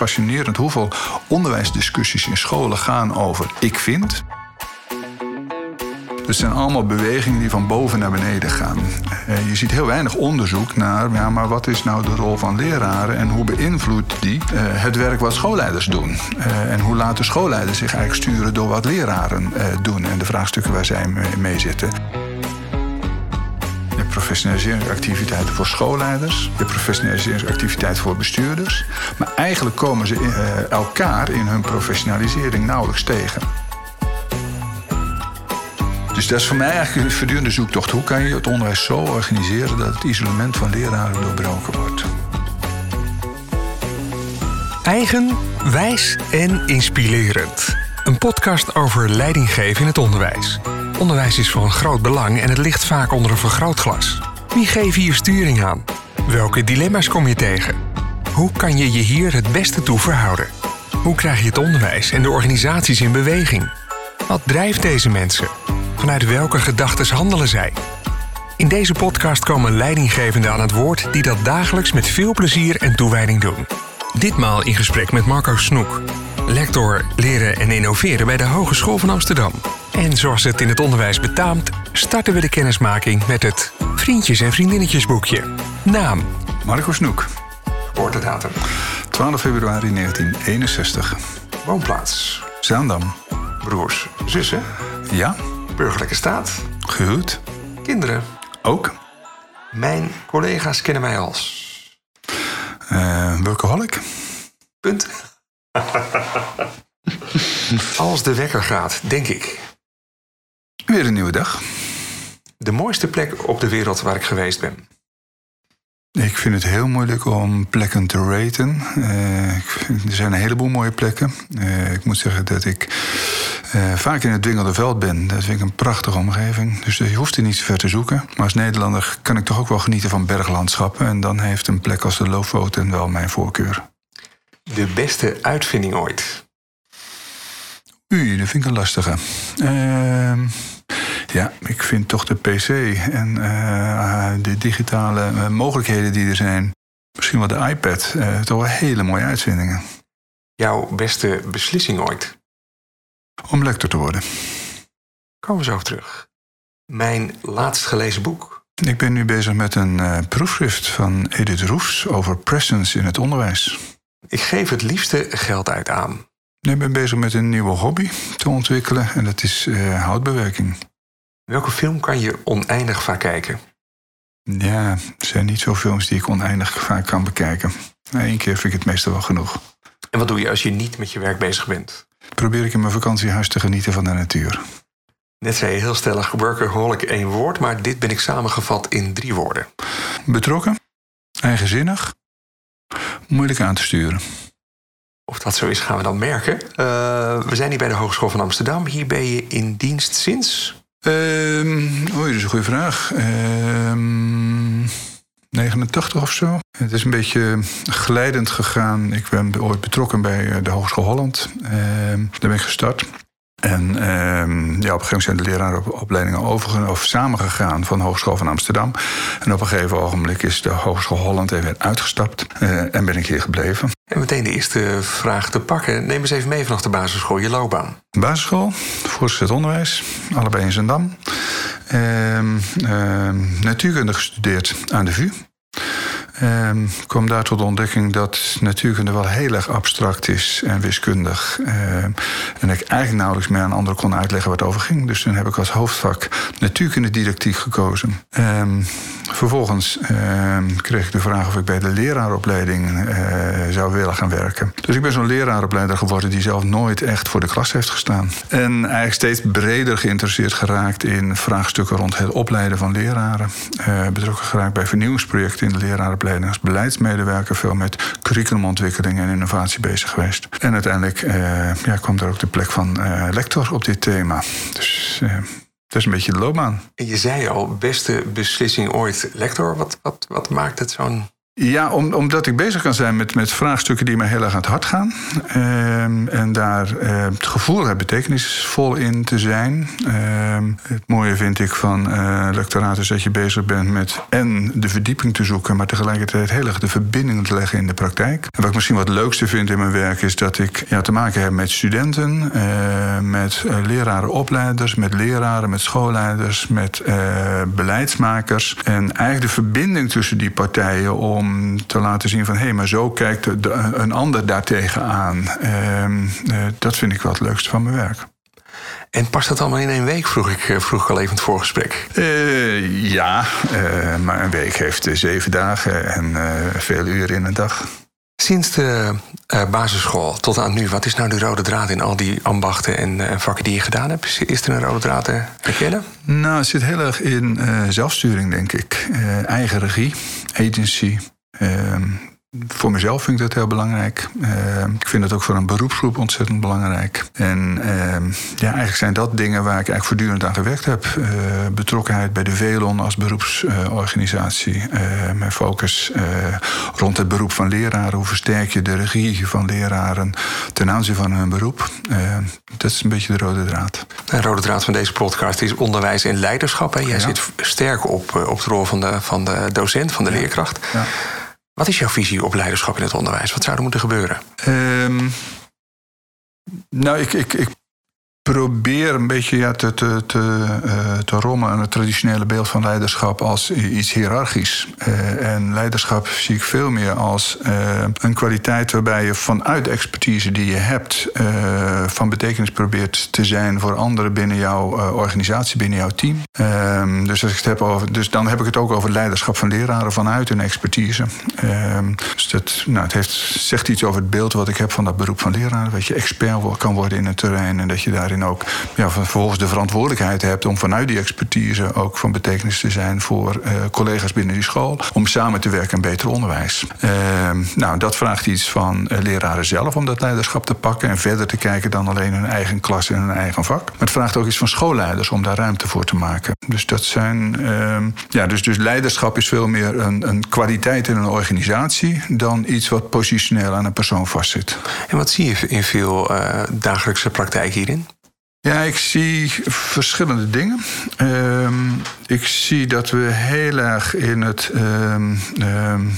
fascinerend hoeveel onderwijsdiscussies in scholen gaan over ik vind. Het zijn allemaal bewegingen die van boven naar beneden gaan. Eh, je ziet heel weinig onderzoek naar, ja, maar wat is nou de rol van leraren en hoe beïnvloedt die eh, het werk wat schoolleiders doen? Eh, en hoe laten schoolleiders zich eigenlijk sturen door wat leraren doen en de vraagstukken waar zij mee zitten professionaliseringsactiviteiten voor schoolleiders, je professionaliseringsactiviteiten voor bestuurders. Maar eigenlijk komen ze uh, elkaar in hun professionalisering nauwelijks tegen. Dus dat is voor mij eigenlijk een voortdurende zoektocht. Hoe kan je het onderwijs zo organiseren dat het isolement van leraren doorbroken wordt? Eigen, wijs en inspirerend. Een podcast over leidinggeven in het onderwijs. Onderwijs is van groot belang en het ligt vaak onder een vergrootglas. Wie geeft hier sturing aan? Welke dilemma's kom je tegen? Hoe kan je je hier het beste toe verhouden? Hoe krijg je het onderwijs en de organisaties in beweging? Wat drijft deze mensen? Vanuit welke gedachten handelen zij? In deze podcast komen leidinggevenden aan het woord die dat dagelijks met veel plezier en toewijding doen. Ditmaal in gesprek met Marco Snoek, lector leren en innoveren bij de Hogeschool van Amsterdam. En zoals het in het onderwijs betaamt, starten we de kennismaking met het Vriendjes en Vriendinnetjesboekje. Naam: Marco Snoek. Geboortedatum: 12 februari 1961. Woonplaats: Zaandam. Broers, zussen? Ja. Burgerlijke staat? Gehuwd. Kinderen? Ook. Mijn collega's kennen mij als. Uh, workaholic. Punt. Als de wekker gaat, denk ik. Weer een nieuwe dag. De mooiste plek op de wereld waar ik geweest ben. Ik vind het heel moeilijk om plekken te raten. Uh, er zijn een heleboel mooie plekken. Uh, ik moet zeggen dat ik uh, vaak in het Dwingelde Veld ben. Dat vind ik een prachtige omgeving. Dus je hoeft er niet zo ver te zoeken. Maar als Nederlander kan ik toch ook wel genieten van berglandschappen. En dan heeft een plek als de Lofoten wel mijn voorkeur. De beste uitvinding ooit? Ui, dat vind ik een lastige. Ehm, ja, ik vind toch de PC en uh, de digitale eh, mogelijkheden die er zijn, misschien wel de iPad, uh, toch wel hele mooie uitvindingen. Jouw beste beslissing ooit? Om lector te worden. Komen we zo terug. Mijn laatst gelezen boek. Ik ben nu bezig met een proefschrift van Edith Roefs over presence in het onderwijs. Ik geef het liefste geld uit aan. Ik ben bezig met een nieuwe hobby te ontwikkelen en dat is uh, houtbewerking. Welke film kan je oneindig vaak kijken? Ja, er zijn niet zo films die ik oneindig vaak kan bekijken. Eén keer vind ik het meestal wel genoeg. En wat doe je als je niet met je werk bezig bent? Probeer ik in mijn vakantiehuis te genieten van de natuur. Net zei je heel stellig workaholic één woord, maar dit ben ik samengevat in drie woorden. Betrokken, eigenzinnig, moeilijk aan te sturen. Of dat zo is, gaan we dan merken. Uh, we zijn hier bij de Hogeschool van Amsterdam. Hier ben je in dienst sinds? Um, oei, dat is een goede vraag. Um, 89 of zo. Het is een beetje glijdend gegaan. Ik ben ooit betrokken bij eh, de Hogeschool Holland. Um, daar ben ik gestart. En uh, ja, op een gegeven moment zijn de leraaropleidingen over, of samengegaan van de Hogeschool van Amsterdam. En op een gegeven ogenblik is de Hogeschool Holland even uitgestapt uh, en ben ik hier gebleven. En meteen de eerste vraag te pakken. Neem eens even mee vanaf de basisschool, je loopbaan. Basisschool, voortgezet onderwijs, allebei in Zandam. Uh, natuurkunde gestudeerd aan de VU. Um, kwam daar tot de ontdekking dat natuurkunde wel heel erg abstract is en wiskundig. Um, en ik eigenlijk nauwelijks meer aan anderen kon uitleggen wat over ging. Dus toen heb ik als hoofdvak natuurkunde didactiek gekozen. Um, vervolgens kreeg ik de vraag of ik bij de leraaropleiding uh, zou willen gaan werken. Dus ik ben zo'n leraaropleider geworden die zelf nooit echt voor de klas heeft gestaan. En eigenlijk steeds breder geïnteresseerd geraakt in vraagstukken rond het opleiden van leraren. Uh, betrokken geraakt bij vernieuwingsprojecten in de leraaropleiding als beleidsmedewerker veel met curriculumontwikkeling en innovatie bezig geweest. En uiteindelijk uh, ja, kwam er ook de plek van uh, lector op dit thema. Dus uh, dat is een beetje de loopbaan. En je zei al, beste beslissing ooit lector. Wat, wat, wat maakt het zo'n Ja, om, omdat ik bezig kan zijn met, met vraagstukken die mij heel erg aan het hart gaan. Ehm, en daar uh, het gevoel heb betekenisvol in te zijn. Ehm, het mooie vind ik van uh, lectoraat is dat je bezig bent met en de verdieping te zoeken, maar tegelijkertijd heel erg de verbinding te leggen in de praktijk. En wat ik misschien wat leukste vind in mijn werk is dat ik ja, te maken heb met studenten, uh, met leraren, opleiders, met leraren, met schoolleiders, met beleidsmakers. En eigenlijk de verbinding tussen die partijen om te laten zien van hé, hey, maar zo kijkt een ander daartegen aan. Ehm, eh, dat vind ik wel het leukste van mijn werk. En past dat allemaal in één week, vroeg ik, eh, vroeg ik al even het voorgesprek. Uh, ja, maar een week heeft zeven dagen en veel uren in een dag. Sinds de basisschool tot aan nu, wat is nou de rode draad in al die ambachten en vakken die je gedaan hebt? Is er een rode draad te herkennen? Nou, het zit heel erg in zelfsturing, denk ik. eigen regie, agency, Um, Voor mezelf vind ik dat heel belangrijk. Uh, ik vind dat ook voor een beroepsgroep ontzettend belangrijk. En uh, ja, eigenlijk zijn dat dingen waar ik eigenlijk voortdurend aan gewerkt heb. Uh, betrokkenheid bij de VELON als beroepsorganisatie. mijn focus rond het beroep van leraren. Hoe versterk je de regie van leraren ten aanzien van hun beroep? dat is een beetje de rode draad. De rode draad van deze podcast is onderwijs en leiderschap. Hè? Jij zit sterk op, op de rol van de, van de docent, van de ja. leerkracht. Ja. Wat is jouw visie op leiderschap in het onderwijs? Wat zou er moeten gebeuren? Um, nou, ik, ik, ik probeer een beetje ja, te, te, te, uh, te rommen aan het traditionele beeld van leiderschap als iets hiërarchisch. Uh, en leiderschap zie ik veel meer als uh, een kwaliteit waarbij je vanuit expertise die je hebt van betekenis probeert te zijn voor anderen binnen jouw organisatie, binnen jouw team. Ehm, dus, als ik het heb over, dus dan heb ik het ook over leiderschap van leraren vanuit hun expertise. Ehm, dus dat nou, het heeft, zegt iets over het beeld wat ik heb van dat beroep van leraar. Dat je expert kan worden in een terrein en dat je daarin ook ja, vervolgens de verantwoordelijkheid hebt om vanuit die expertise ook van betekenis te zijn voor uh, collega's binnen die school. Om samen te werken aan beter onderwijs. Uh, nou, dat vraagt iets van uh, leraren zelf om dat leiderschap te pakken en verder te kijken dan alleen hun eigen klas en hun eigen vak. Maar het vraagt ook iets van schoolleiders om daar ruimte voor te maken. Dus dat zijn. Ehm, ja, dus, dus leiderschap is veel meer een, een kwaliteit in een organisatie dan iets wat positioneel aan een persoon vastzit. En wat zie je in veel dagelijkse praktijk hierin? Ja, ik zie verschillende dingen. Um, ik zie dat we heel erg in het, um,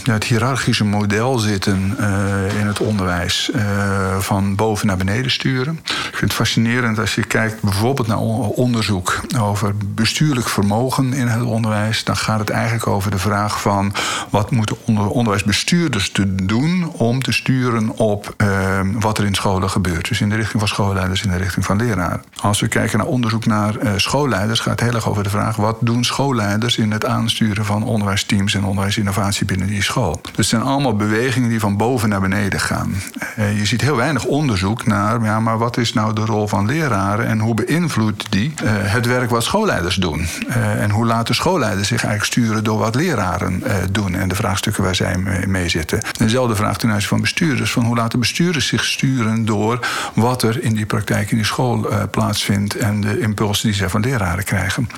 het hiërarchische model zitten uh, in het onderwijs. Uh, van boven naar beneden sturen. Ik vind het fascinerend als je kijkt bijvoorbeeld naar onderzoek over bestuurlijk vermogen in het onderwijs. Dan gaat het eigenlijk over de vraag van wat moeten onder onderwijsbestuurders doen om te sturen op wat er in scholen gebeurt. Dus in de richting van schoolleiders, in de richting van leraren. Als we kijken naar onderzoek naar uh, schoolleiders, gaat het heel erg over de vraag: wat doen schoolleiders in het aansturen van onderwijsteams en onderwijsinnovatie binnen die school? Dus het zijn allemaal bewegingen die van boven naar beneden gaan. Uh, je ziet heel weinig onderzoek naar, ja, maar wat is nou de rol van leraren en hoe beïnvloedt die uh, het werk wat schoolleiders doen? en hoe laten schoolleiders zich eigenlijk sturen door wat leraren doen en de vraagstukken waar zij mee zitten? Dezelfde vraag ten aanzien van bestuurders: van hoe laten bestuurders zich sturen door wat er in die praktijk in die school plaatsvindt en de impulsen die zij van leraren krijgen.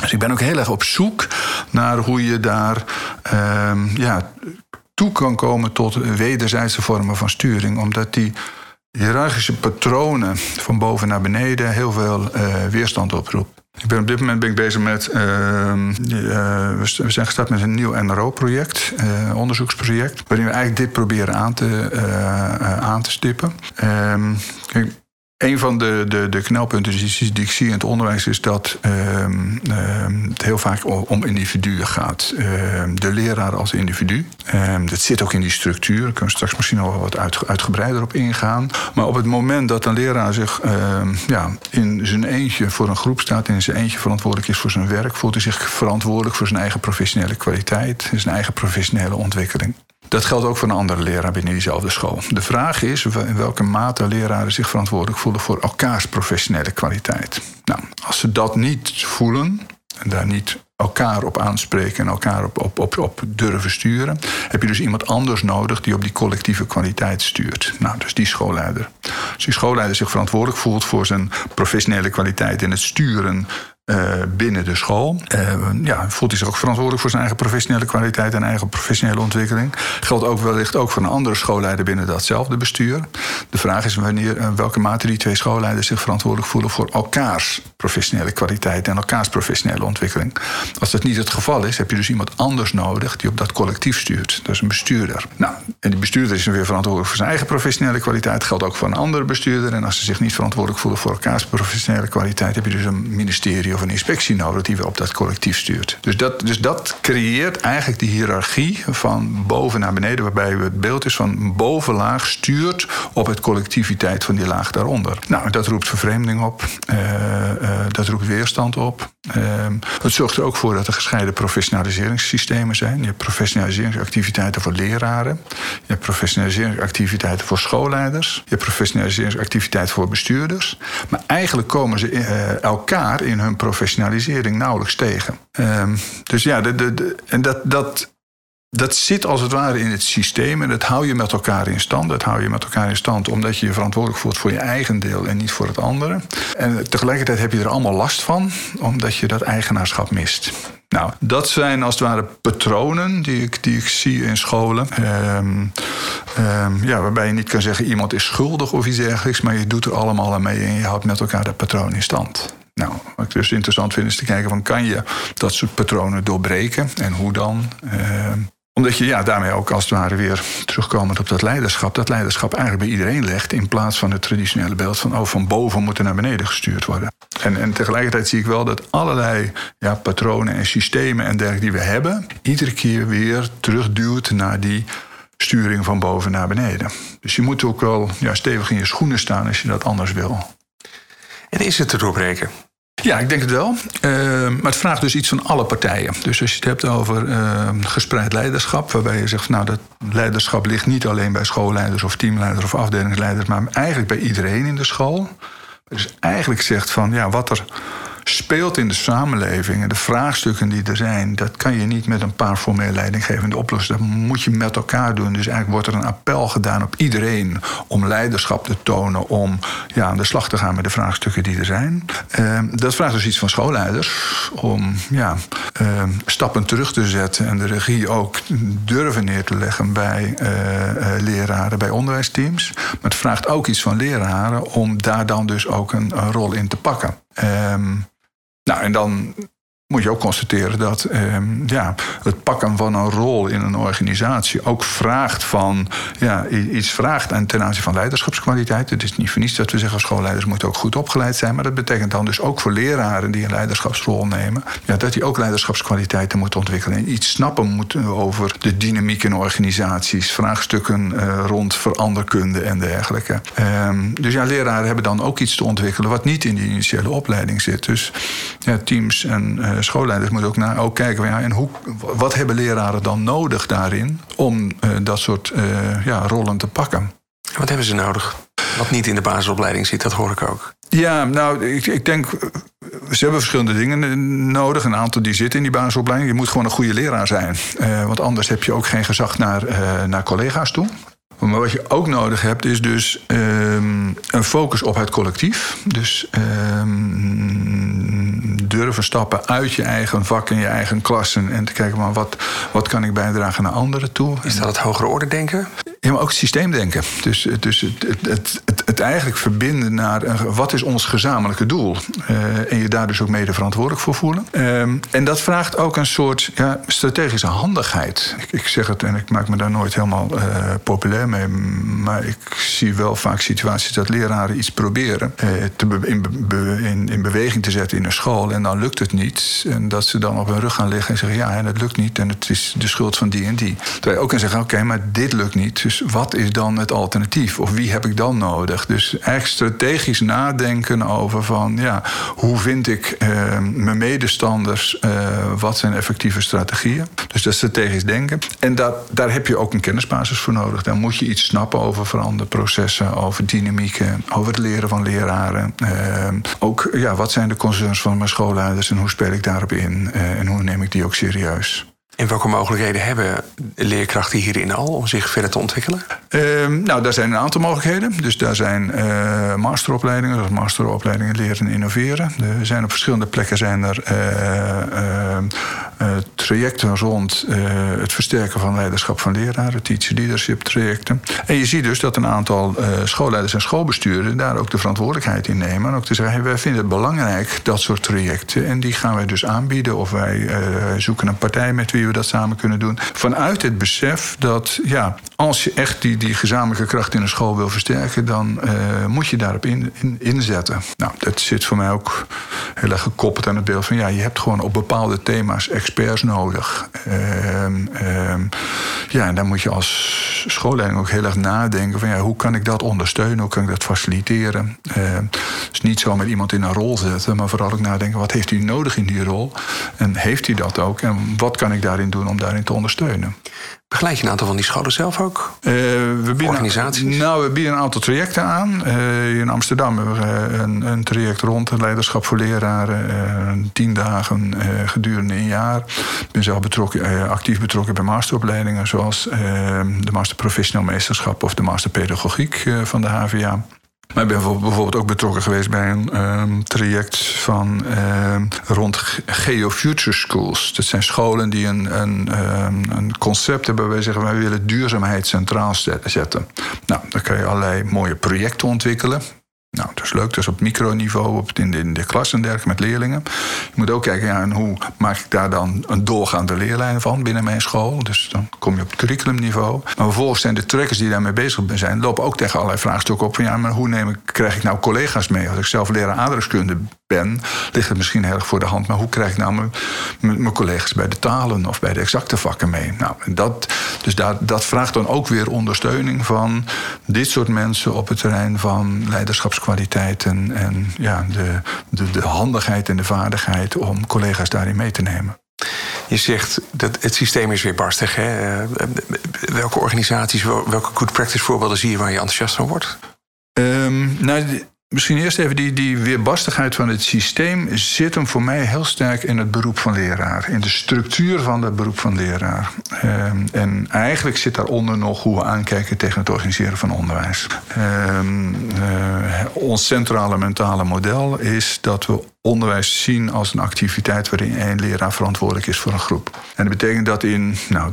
Dus ik ben ook heel erg op zoek naar hoe je daar uh, ja, toe kan komen tot wederzijdse vormen van sturing, omdat die hiërarchische patronen van boven naar beneden heel veel uh, weerstand oproepen. Ik ben op dit moment ben ik bezig met. Uh, we zijn gestart met een nieuw NRO-project, uh, onderzoeksproject. Waarin we eigenlijk dit proberen aan te, aan te stippen. Ehm, kijk, een van de, de, de knelpunten die, ik zie in het onderwijs is dat um, um, het heel vaak om individuen gaat. Um, de leraar als individu. dat zit ook in die structuur. Daar kunnen we straks misschien nog wel wat uit, uitgebreider op ingaan. Maar op het moment dat een leraar zich ja, in zijn eentje voor een groep staat, in zijn eentje verantwoordelijk is voor zijn werk, voelt hij zich verantwoordelijk voor zijn eigen professionele kwaliteit, zijn eigen professionele ontwikkeling. Dat geldt ook voor een andere leraar binnen diezelfde school. De vraag is in welke mate leraren zich verantwoordelijk voelen voor elkaars professionele kwaliteit. Nou, als ze dat niet voelen en daar niet elkaar op aanspreken en elkaar op, op, op, op durven sturen, heb je dus iemand anders nodig die op die collectieve kwaliteit stuurt. Nou, dus die schoolleider. Als die schoolleider zich verantwoordelijk voelt voor zijn professionele kwaliteit in het sturen binnen de school. ja, voelt hij zich ook verantwoordelijk voor zijn eigen professionele kwaliteit en eigen professionele ontwikkeling. Geldt ook wellicht ook voor een andere schoolleider binnen datzelfde bestuur. De vraag is wanneer, in welke mate die twee schoolleiders zich verantwoordelijk voelen voor elkaars professionele kwaliteit en elkaars professionele ontwikkeling. Als dat niet het geval is, heb je dus iemand anders nodig die op dat collectief stuurt. Dat is een bestuurder. Nou, en die bestuurder is weer verantwoordelijk voor zijn eigen professionele kwaliteit. Geldt ook voor een andere bestuurder. En als ze zich niet verantwoordelijk voelen voor elkaars professionele kwaliteit, heb je dus een ministerie of een inspectie nodig die weer op dat collectief stuurt. Dus dat, dus dat creëert eigenlijk die hiërarchie van boven naar beneden, waarbij het beeld is van bovenlaag stuurt op het collectiviteit van die laag daaronder. Nou, dat roept vervreemding op, uh, uh, dat roept weerstand op. Uh, het zorgt er ook voor dat er gescheiden professionaliseringssystemen zijn. Je hebt professionaliseringsactiviteiten voor leraren, je hebt professionaliseringsactiviteiten voor schoolleiders, je hebt professionaliseringsactiviteiten voor bestuurders. Maar eigenlijk komen ze elkaar in hun professionalisering nauwelijks tegen. Ehm, dus ja, de, de, en dat, dat dat zit als het ware in het systeem en dat hou je met elkaar in stand. Dat hou je met elkaar in stand omdat je je verantwoordelijk voelt voor je eigen deel en niet voor het andere. En tegelijkertijd heb je er allemaal last van, omdat je dat eigenaarschap mist. Nou, dat zijn als het ware patronen die ik, die ik zie in scholen. Um, um, ja, waarbij je niet kan zeggen iemand is schuldig of iets dergelijks, maar je doet er allemaal aan mee en je houdt met elkaar dat patroon in stand. Nou, wat ik dus interessant vind is te kijken van kan je dat soort patronen doorbreken en hoe dan? Uh, omdat je ja, daarmee ook als het ware weer terugkomend op dat leiderschap, dat leiderschap eigenlijk bij iedereen legt. In plaats van het traditionele beeld van oh, van boven moeten naar beneden gestuurd worden. En, en tegelijkertijd zie ik wel dat allerlei ja, patronen en systemen en dergelijke die we hebben, iedere keer weer terugduwt naar die sturing van boven naar beneden. Dus je moet ook wel ja, stevig in je schoenen staan als je dat anders wil. En is het te doorbreken? Ja, ik denk het wel. Uh, maar het vraagt dus iets van alle partijen. Dus als je het hebt over uh, gespreid leiderschap, waarbij je zegt, nou, dat leiderschap ligt niet alleen bij schoolleiders of teamleiders of afdelingsleiders, maar eigenlijk bij iedereen in de school. Dus eigenlijk zegt van, ja, wat er speelt in de samenleving en de vraagstukken die er zijn, dat kan je niet met een paar formele leidinggevende oplossen. Dat moet je met elkaar doen. Dus eigenlijk wordt er een appel gedaan op iedereen om leiderschap te tonen, om ja, aan de slag te gaan met de vraagstukken die er zijn. Uh, dat vraagt dus iets van schoolleiders om ja, uh, stappen terug te zetten en de regie ook durven neer te leggen bij uh, leraren, bij onderwijsteams. Maar het vraagt ook iets van leraren om daar dan dus ook een, rol in te pakken. Um, nou, en dan moet je ook constateren dat ehm, ja, het pakken van een rol in een organisatie ook vraagt van ja, iets vraagt en ten aanzien van leiderschapskwaliteit. Het is niet voor niets dat we zeggen schoolleiders moeten ook goed opgeleid zijn, maar dat betekent dan dus ook voor leraren die een leiderschapsrol nemen, ja, dat die ook leiderschapskwaliteiten moeten ontwikkelen en iets snappen moeten over de dynamiek in organisaties, vraagstukken uh, rond veranderkunde en dergelijke. Um, dus ja, leraren hebben dan ook iets te ontwikkelen wat niet in die initiële opleiding zit. Dus ja, teams en uh, schoolleiders moeten ook, naar, ook kijken ja, en hoe, wat hebben leraren dan nodig daarin om uh, dat soort uh, ja, rollen te pakken. Wat hebben ze nodig? Wat niet in de basisopleiding zit, dat hoor ik ook. Ja, nou, ik, ik denk, ze hebben verschillende dingen nodig. Een aantal die zitten in die basisopleiding. Je moet gewoon een goede leraar zijn. Uh, want anders heb je ook geen gezag naar, naar collega's toe. Maar wat je ook nodig hebt, is dus um, een focus op het collectief. Dus um, durven stappen uit je eigen vak en je eigen klassen. En te kijken, maar wat, wat kan ik bijdragen naar anderen toe? Is dat het hogere orde denken? Ja, maar ook het systeemdenken. Dus, dus het, het, het, eigenlijk verbinden naar een, wat is ons gezamenlijke doel? Uh, en je daar dus ook mede verantwoordelijk voor voelen. Um, en dat vraagt ook een soort ja, strategische handigheid. Ik, ik, zeg het en ik maak me daar nooit helemaal uh, populair mee. Maar ik zie wel vaak situaties dat leraren iets proberen te in, in, in, beweging te zetten in een school. En dan lukt het niet. En dat ze dan op hun rug gaan liggen en zeggen: ja, en het lukt niet. En het is de schuld van die en die. Terwijl je ook kan zeggen: oké, maar dit lukt niet. Dus wat is dan het alternatief? Of wie heb ik dan nodig? Dus echt strategisch nadenken over van ja, hoe vind ik uh, mijn medestanders? Uh, wat zijn effectieve strategieën? Dus dat strategisch denken. En dat, daar heb je ook een kennisbasis voor nodig. Dan moet je iets snappen over veranderprocessen, over dynamieken, over het leren van leraren. Uh, ook ja, wat zijn de concerns van mijn schoolleiders en hoe speel ik daarop in? en hoe neem ik die ook serieus? En welke mogelijkheden hebben leerkrachten hierin al om zich verder te ontwikkelen? Ehm, nou, daar zijn een aantal mogelijkheden. Dus daar zijn uh, masteropleidingen, dat masteropleidingen leren en innoveren. Er zijn op verschillende plekken zijn er uh, trajecten rond het versterken van leiderschap van leraren, teacher leadership trajecten. En je ziet dus dat een aantal schoolleiders en schoolbesturen daar ook de verantwoordelijkheid in nemen. En ook te zeggen, wij vinden het belangrijk, dat soort trajecten. En die gaan wij dus aanbieden. Of wij zoeken een partij met wie we dat samen kunnen doen. Vanuit het besef dat ja, als je echt die, die gezamenlijke kracht in een school wil versterken, dan moet je daarop in, inzetten. Nou, dat zit voor mij ook heel erg gekoppeld aan het beeld van ja, je hebt gewoon op bepaalde thema's experts nodig. Uh, uh, ja, en dan moet je als schoolleiding ook heel erg nadenken van ja, hoe kan ik dat ondersteunen, hoe kan ik dat faciliteren. Ehm, dus niet zo met iemand in een rol zetten, maar vooral ook nadenken wat heeft hij nodig in die rol en heeft hij dat ook en wat kan ik daarin doen om daarin te ondersteunen. Begeleid je een aantal van die scholen zelf ook? Uh, we bieden, Organisaties? Nou, we bieden een aantal trajecten aan. Uh, in Amsterdam hebben we een, een, traject rond leiderschap voor leraren. Uh, tien dagen gedurende een jaar. Ik ben zelf betrokken, actief betrokken bij masteropleidingen... zoals de master professioneel meesterschap of de master pedagogiek van de HVA. Maar ik ben bijvoorbeeld ook betrokken geweest bij een um, traject van um, rond Geofuture Schools. Dat zijn scholen die een, een, um, een concept hebben waar wij zeggen wij willen duurzaamheid centraal zetten. Nou, dan kan je allerlei mooie projecten ontwikkelen. Nou, dat is leuk. Is op microniveau, op, in, de, in de klas en dergelijke met leerlingen. Je moet ook kijken, ja, en hoe maak ik daar dan een doorgaande leerlijn van binnen mijn school? Dus dan kom je op het curriculumniveau. Maar vervolgens zijn de trackers die daarmee bezig zijn, lopen ook tegen allerlei vraagstukken op. Van, ja, maar hoe neem ik, krijg ik nou collega's mee? Als ik zelf leraar aardrijkskunde ben, ligt het misschien heel erg voor de hand. Maar hoe krijg ik nou mijn, mijn collega's bij de talen of bij de exacte vakken mee? Nou, dat, dus dat vraagt dan ook weer ondersteuning van dit soort mensen op het terrein van leiderschapskwaliteit en, ja, de, de, de handigheid en de vaardigheid om collega's daarin mee te nemen. Je zegt dat het systeem is weer barstig. Hè? Eh, welke organisaties, welke good practice voorbeelden zie je waar je enthousiast van wordt? Um, nou, Misschien eerst even die, die weerbarstigheid van het systeem zit hem voor mij heel sterk in het beroep van leraar. In de structuur van het beroep van leraar. Ehm, en eigenlijk zit daaronder nog hoe we aankijken tegen het organiseren van onderwijs. Ehm, eh, ons centrale mentale model is dat we onderwijs zien als een activiteit waarin één leraar verantwoordelijk is voor een groep. En dat betekent dat in nou,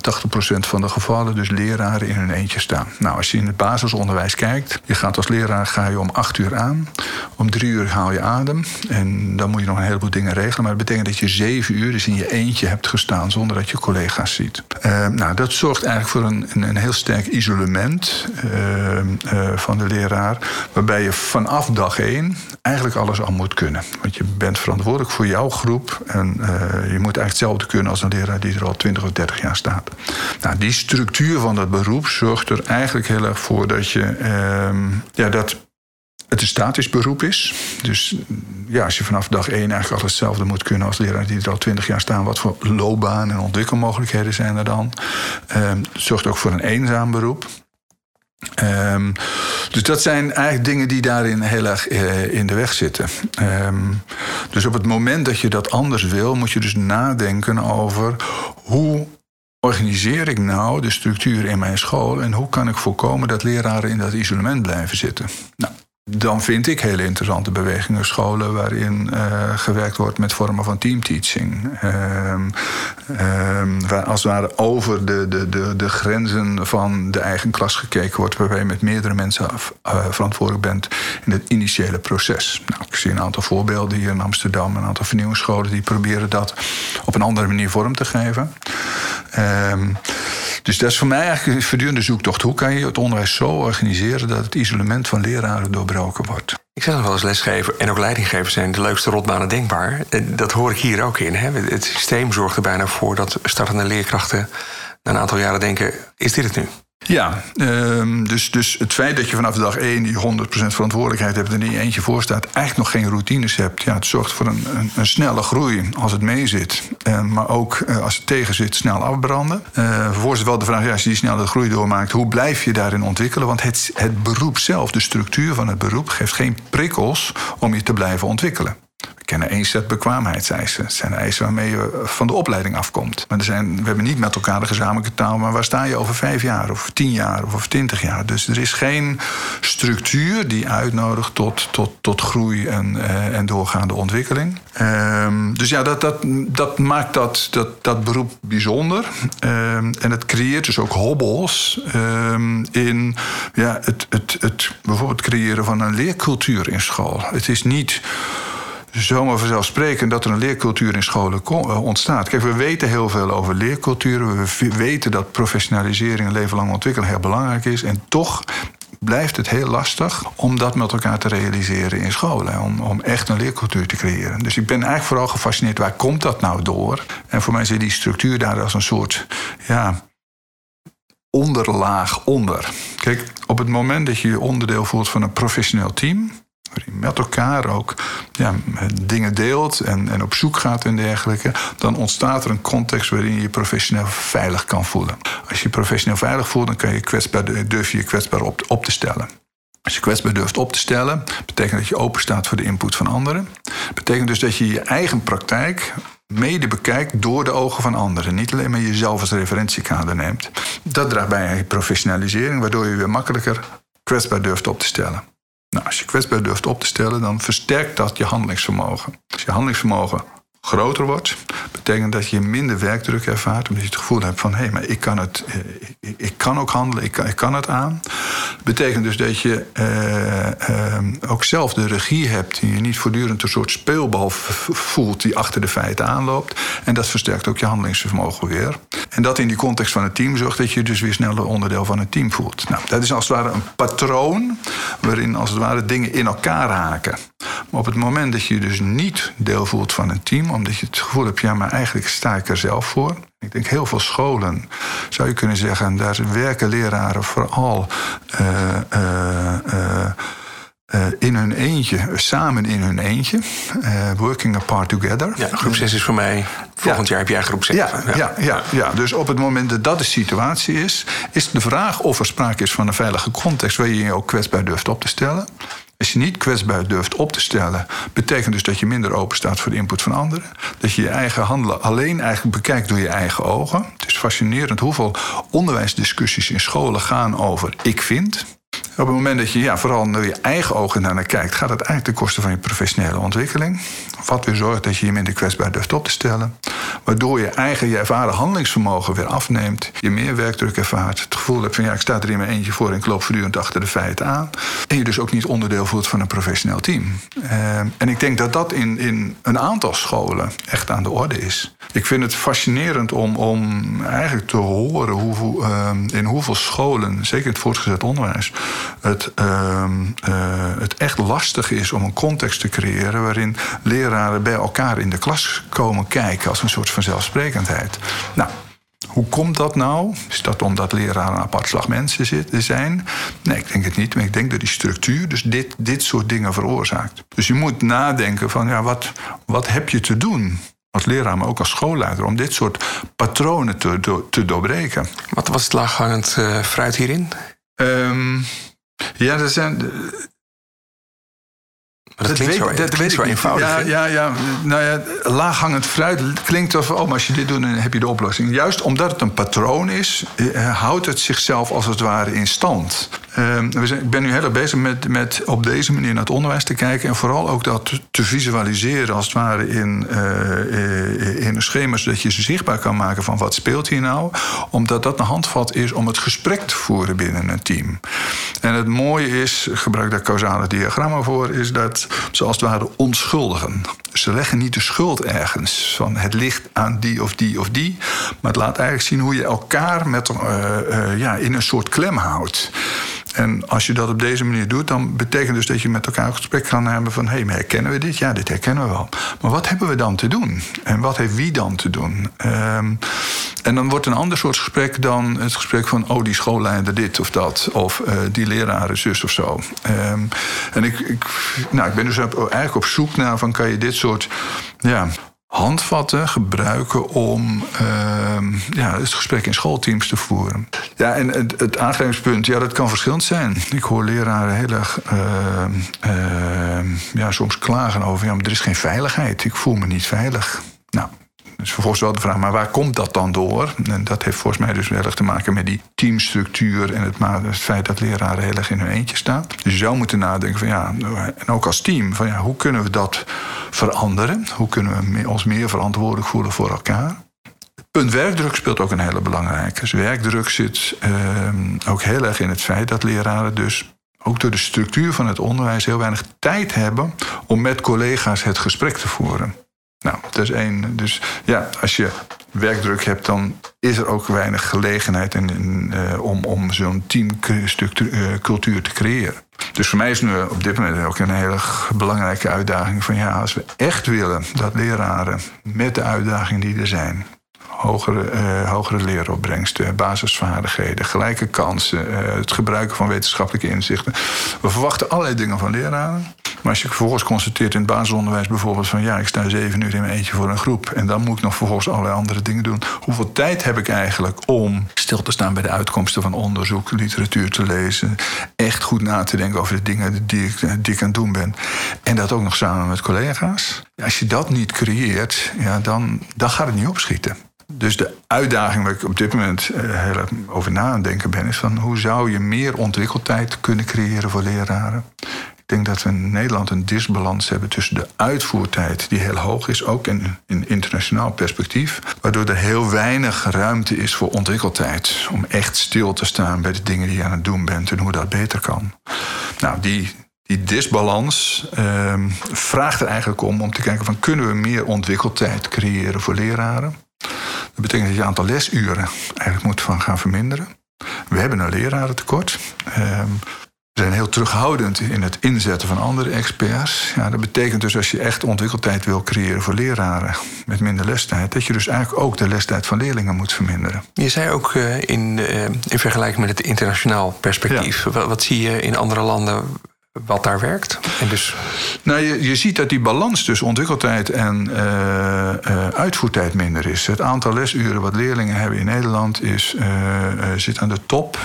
80% van de gevallen dus leraren in hun eentje staan. Nou, als je in het basisonderwijs kijkt, je gaat als leraar ga je om acht uur aan, om drie uur haal je adem en dan moet je nog een heleboel dingen regelen. Maar dat betekent dat je zeven uur dus in je eentje hebt gestaan zonder dat je collega's ziet. Uh, nou, dat zorgt eigenlijk voor een, een, een heel sterk isolement uh, uh, van de leraar, waarbij je vanaf dag één eigenlijk alles al moet kunnen. Want je bent verantwoordelijk voor jouw groep. En uh, je moet eigenlijk hetzelfde kunnen als een leraar die er al 20 of 30 jaar staat. Nou, die structuur van dat beroep zorgt er eigenlijk heel erg voor dat je uh, ja, dat het een statisch beroep is. Dus ja, als je vanaf dag één eigenlijk al hetzelfde moet kunnen als leraar die er al 20 jaar staan, wat voor loopbaan en ontwikkelmogelijkheden zijn er dan? Uh, het zorgt ook voor een eenzaam beroep. Um, dus dat zijn eigenlijk dingen die daarin heel erg uh, in de weg zitten. Um, dus op het moment dat je dat anders wil, moet je dus nadenken over hoe organiseer ik nou de structuur in mijn school en hoe kan ik voorkomen dat leraren in dat isolement blijven zitten. Nou, dan vind ik hele interessante bewegingen scholen waarin uh, gewerkt wordt met vormen van teamteaching. Uh, uh, als het ware over de, de, de, de grenzen van de eigen klas gekeken wordt, waarbij je met meerdere mensen af, uh, verantwoordelijk bent in het initiële proces. Nou, ik zie een aantal voorbeelden hier in Amsterdam, een aantal vernieuwingsscholen die proberen dat op een andere manier vorm te geven. Ehm, dus dat is voor mij eigenlijk een voortdurende zoektocht. Hoe kan je het onderwijs zo organiseren dat het isolement van leraren doorbroken wordt? Ik zeg nog wel eens lesgeven en ook leidinggever zijn de leukste rotbanen denkbaar. Dat hoor ik hier ook in. Hè? Het systeem zorgt er bijna voor dat startende leerkrachten na een aantal jaren denken: is dit het nu? Ja, um, dus, dus het feit dat je vanaf dag 1 die 100% verantwoordelijkheid hebt en er niet eentje voor staat, eigenlijk nog geen routines hebt, ja, het zorgt voor een, een, een snelle groei als het mee zit. Uh, maar ook uh, als het tegen zit, snel afbranden. Uh, vervolgens wel de vraag, als je die snelle groei doormaakt, hoe blijf je daarin ontwikkelen? Want het, het beroep zelf, de structuur van het beroep, geeft geen prikkels om je te blijven ontwikkelen. We kennen één set bekwaamheidseisen. Het zijn eisen waarmee je van de opleiding afkomt. Maar er zijn, we hebben niet met elkaar de gezamenlijke taal, maar waar sta je over vijf jaar, of tien jaar, of twintig jaar? Dus er is geen structuur die uitnodigt tot, tot, tot groei en, uh, en doorgaande ontwikkeling. Um, dus ja, dat, dat, dat maakt dat, dat, dat beroep bijzonder. Um, en het creëert dus ook hobbels um, in ja, het, het, het bijvoorbeeld creëren van een leercultuur in school. Het is niet zomaar vanzelfsprekend dat er een leercultuur in scholen eh, ontstaat. Kijk, we weten heel veel over leerculturen. We weten dat professionalisering en leven lang ontwikkelen heel belangrijk is. En toch blijft het heel lastig om dat met elkaar te realiseren in scholen. Om, om echt een leercultuur te creëren. Dus ik ben eigenlijk vooral gefascineerd, waar komt dat nou door? En voor mij zit die structuur daar als een soort ja, onderlaag onder. Kijk, op het moment dat je je onderdeel voelt van een professioneel team waarin met elkaar ook ja, dingen deelt en, en op zoek gaat en dergelijke, dan ontstaat er een context waarin je je professioneel veilig kan voelen. Als je je professioneel veilig voelt, dan kan je kwetsbaar, durf je je kwetsbaar op, op te stellen. Als je kwetsbaar durft op te stellen, betekent dat je open staat voor de input van anderen. Betekent dus dat je je eigen praktijk mede bekijkt door de ogen van anderen. Niet alleen maar jezelf als referentiekader neemt. Dat draagt bij aan je professionalisering, waardoor je weer makkelijker kwetsbaar durft op te stellen. Nou, als je kwetsbaar durft op te stellen, dan versterkt dat je handelingsvermogen. Als je handelingsvermogen groter wordt, betekent dat je minder werkdruk ervaart, omdat je het gevoel hebt van hé, hey, maar ik kan, het, eh, ik, kan ook handelen, ik kan, ik kan het aan. Betekent dus dat je uh, uh, ook zelf de regie hebt en je niet voortdurend een soort speelbal voelt die achter de feiten aanloopt. En dat versterkt ook je handelingsvermogen weer. En dat in die context van het team zorgt dat je dus weer sneller onderdeel van het team voelt. Nou, dat is als het ware een patroon waarin als het ware dingen in elkaar haken. Maar op het moment dat je dus niet deel voelt van een team, omdat je het gevoel hebt, ja, maar eigenlijk sta ik er zelf voor. Ik denk heel veel scholen, zou je kunnen zeggen, daar werken leraren vooral uh, uh, uh, in hun eentje, samen in hun eentje. working apart together. Ja, groep 6 is voor mij. Volgend jaar heb jij groep 6. Ja, ja. Ja, ja, ja, dus op het moment dat dat de situatie is, is de vraag of er sprake is van een veilige context waar je je ook kwetsbaar durft op te stellen. Als je niet kwetsbaar durft op te stellen, betekent dus dat je minder open staat voor de input van anderen. Dat je je eigen handelen alleen eigenlijk bekijkt door je eigen ogen. Het is fascinerend hoeveel onderwijsdiscussies in scholen gaan over ik vind. Op het moment dat je ja, vooral naar je eigen ogen naar kijkt, gaat het eigenlijk ten koste van je professionele ontwikkeling. Wat weer zorgt dat je je minder kwetsbaar durft op te stellen. Waardoor je eigen, je ervaren handelingsvermogen weer afneemt. Je meer werkdruk ervaart. Het gevoel hebt van ja, ik sta er in mijn eentje voor en ik loop voortdurend achter de feiten aan. En je dus ook niet onderdeel voelt van een professioneel team. Uh, en ik denk dat dat in, in een aantal scholen echt aan de orde is. Ik vind het fascinerend om, om eigenlijk te horen hoeveel, uh, in hoeveel scholen, zeker het voortgezet onderwijs, het, uh, het echt lastig is om een context te creëren waarin leraren bij elkaar in de klas komen kijken als een soort van zelfsprekendheid. Nou, hoe komt dat nou? Is dat omdat leraren apart slag mensen zijn? Nee, ik denk het niet. Maar ik denk dat die structuur dus dit, dit soort dingen veroorzaakt. Dus je moet nadenken van ja, wat, wat heb je te doen? Als leraar, maar ook als schoolleider, om dit soort patronen te, te doorbreken. Wat was het laaghangend uh, fruit hierin? Um, ja, er zijn. Maar dat, dat, klinkt weet, zo, dat weet zo eenvoudig. Ja, ja, ja, nou ja, laaghangend fruit klinkt alsof, oh, maar als je dit doet, dan heb je de oplossing. Juist omdat het een patroon is, eh, houdt het zichzelf als het ware in stand. Uh, we zijn, ik ben nu heel erg bezig met, met op deze manier naar het onderwijs te kijken. En vooral ook dat te visualiseren, als het ware, in, uh, in een schema. Zodat je ze zichtbaar kan maken van wat speelt hier nou. Omdat dat een handvat is om het gesprek te voeren binnen een team. En het mooie is, ik gebruik daar causale diagrammen voor, is dat ze als het ware onschuldigen. Ze leggen niet de schuld ergens van het ligt aan die of die of die. Maar het laat eigenlijk zien hoe je elkaar met, uh, ja, in een soort klem houdt. En als je dat op deze manier doet, dan betekent dus dat je met elkaar een gesprek kan hebben van hé, hey, maar herkennen we dit? Ja, dit herkennen we wel. Maar wat hebben we dan te doen? En wat heeft wie dan te doen? Um, en dan wordt een ander soort gesprek dan het gesprek van oh, die schoolleider dit of dat. Of uh, die leraren zus of zo. Um, en ik, ik, nou, ik ben dus eigenlijk op zoek naar van kan je dit soort ja, handvatten gebruiken om ehm, ja, het gesprek in schoolteams te voeren. Ja, en het, het aangrijpingspunt, ja, dat kan verschillend zijn. Ik hoor leraren heel erg ehm, ehm, ja, soms klagen over... ja, maar er is geen veiligheid, ik voel me niet veilig. Nou, dus vervolgens wel de vraag, maar waar komt dat dan door? En dat heeft volgens mij dus heel erg te maken met die teamstructuur en het, het feit dat leraren heel erg in hun eentje staan. Dus je zou moeten nadenken van ja, en ook als team, van ja, hoe kunnen we dat veranderen? Hoe kunnen we ons meer verantwoordelijk voelen voor elkaar? Punt werkdruk speelt ook een hele belangrijke. Dus werkdruk zit uh, ook heel erg in het feit dat leraren dus ook door de structuur van het onderwijs heel weinig tijd hebben om met collega's het gesprek te voeren. Nou, dat is één. Dus ja, als je werkdruk hebt, dan is er ook weinig gelegenheid uh, om, om zo'n teamcultuur te creëren. Dus voor mij is nu op dit moment ook een hele belangrijke uitdaging van ja, als we echt willen dat leraren met de uitdagingen die er zijn, hogere, uh, hogere leeropbrengsten, basisvaardigheden, gelijke kansen, het gebruiken van wetenschappelijke inzichten. We verwachten allerlei dingen van leraren. Maar als je vervolgens constateert in het basisonderwijs bijvoorbeeld van ja, ik sta zeven uur in mijn eentje voor een groep en dan moet ik nog vervolgens allerlei andere dingen doen. Hoeveel tijd heb ik eigenlijk om stil te staan bij de uitkomsten van onderzoek, literatuur te lezen, echt goed na te denken over de dingen die ik, die ik aan het doen ben. En dat ook nog samen met collega's. Als je dat niet creëert, ja, dan, dan gaat het niet opschieten. Dus de uitdaging waar ik op dit moment uh, heel erg over na aan denken ben, is van hoe zou je meer ontwikkeltijd kunnen creëren voor leraren? Ik denk dat we in Nederland een disbalans hebben tussen de uitvoertijd, die heel hoog is, ook in, in internationaal perspectief, waardoor er heel weinig ruimte is voor ontwikkeltijd. Om echt stil te staan bij de dingen die je aan het doen bent en hoe dat beter kan. Nou, die, die disbalans uh, vraagt er eigenlijk om om te kijken van kunnen we meer ontwikkeltijd creëren voor leraren? Dat betekent dat je aantal lesuren eigenlijk moet van gaan verminderen. We hebben een lerarentekort. Uh, we zijn heel terughoudend in het inzetten van andere experts. Ja, dat betekent dus als je echt ontwikkeltijd wil creëren voor leraren met minder lestijd, dat je dus eigenlijk ook de lestijd van leerlingen moet verminderen. Je zei ook uh, in, uh, in vergelijking met het internationaal perspectief. Ja. Wat, wat zie je in andere landen wat daar werkt. En dus... Nou, je, je ziet dat die balans tussen ontwikkeltijd en uh, uh, uitvoertijd minder is. Het aantal lesuren wat leerlingen hebben in Nederland is, uh, zit aan de top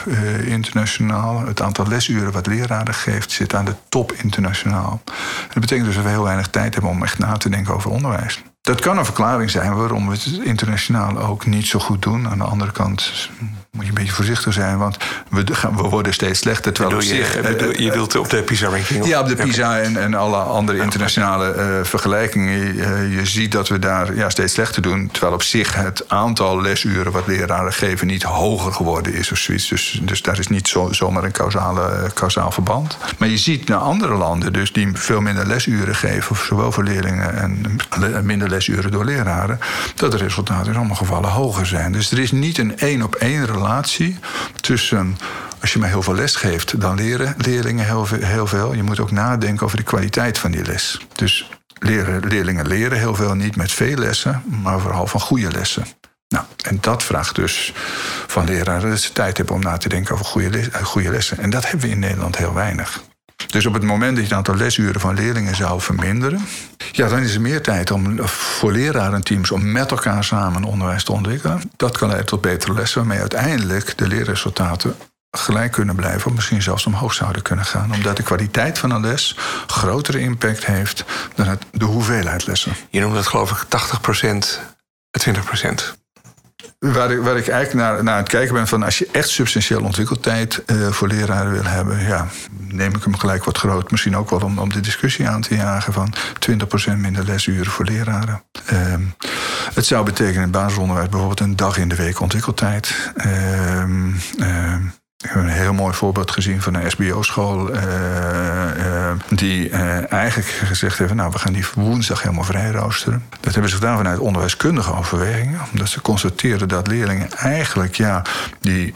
internationaal. Het aantal lesuren wat leraren geeft zit aan de top internationaal. Dat betekent dus dat we heel weinig tijd hebben om echt na te denken over onderwijs. Dat kan een verklaring zijn waarom we het internationaal ook niet zo goed doen. Aan de andere kant moet je een beetje voorzichtig zijn, want we, gaan, we worden steeds slechter. Terwijl op zich, je, bedoel, je wilt op de PISA-ranking? Ja, op de PISA en, en alle andere internationale uh, vergelijkingen. Uh, je ziet dat we daar ja, steeds slechter doen. Terwijl op zich het aantal lesuren wat leraren geven niet hoger geworden is of zoiets. Dus, dus daar is niet zo, zomaar een causale, causaal verband. Maar je ziet naar andere landen, dus die veel minder lesuren geven, zowel voor leerlingen en minder lesuren door leraren, dat de resultaten in sommige gevallen hoger zijn. Dus er is niet een één op één relatie tussen als je mij heel veel les geeft, dan leren leerlingen heel veel, heel veel. Je moet ook nadenken over de kwaliteit van die les. Dus leren, leerlingen leren heel veel niet met veel lessen, maar vooral van goede lessen. Nou, en dat vraagt dus van leraren dat ze tijd hebben om na te denken over goede, goede lessen. En dat hebben we in Nederland heel weinig. Dus op het moment dat je het aantal lesuren van leerlingen zou verminderen, ja, dan is er meer tijd om voor lerarenteams om met elkaar samen onderwijs te ontwikkelen. Dat kan leiden tot betere lessen, waarmee uiteindelijk de leerresultaten gelijk kunnen blijven, of misschien zelfs omhoog zouden kunnen gaan. Omdat de kwaliteit van een les grotere impact heeft dan het, de hoeveelheid lessen. Je noemt dat geloof ik 80% 20 Waar ik, waar ik eigenlijk naar, naar het kijken ben van als je echt substantieel ontwikkeltijd uh, voor leraren wil hebben, ja, neem ik hem gelijk wat groot. Misschien ook wel om, om de discussie aan te jagen van 20% minder lesuren voor leraren. Uh, het zou betekenen in het basisonderwijs bijvoorbeeld een dag in de week ontwikkeltijd. Uh, ik heb een heel mooi voorbeeld gezien van een SBO-school. Uh, uh, die uh, eigenlijk gezegd hebben: Nou, we gaan die woensdag helemaal vrij roosteren. Dat hebben ze gedaan vanuit onderwijskundige overwegingen. Omdat ze constateerden dat leerlingen eigenlijk ja, die,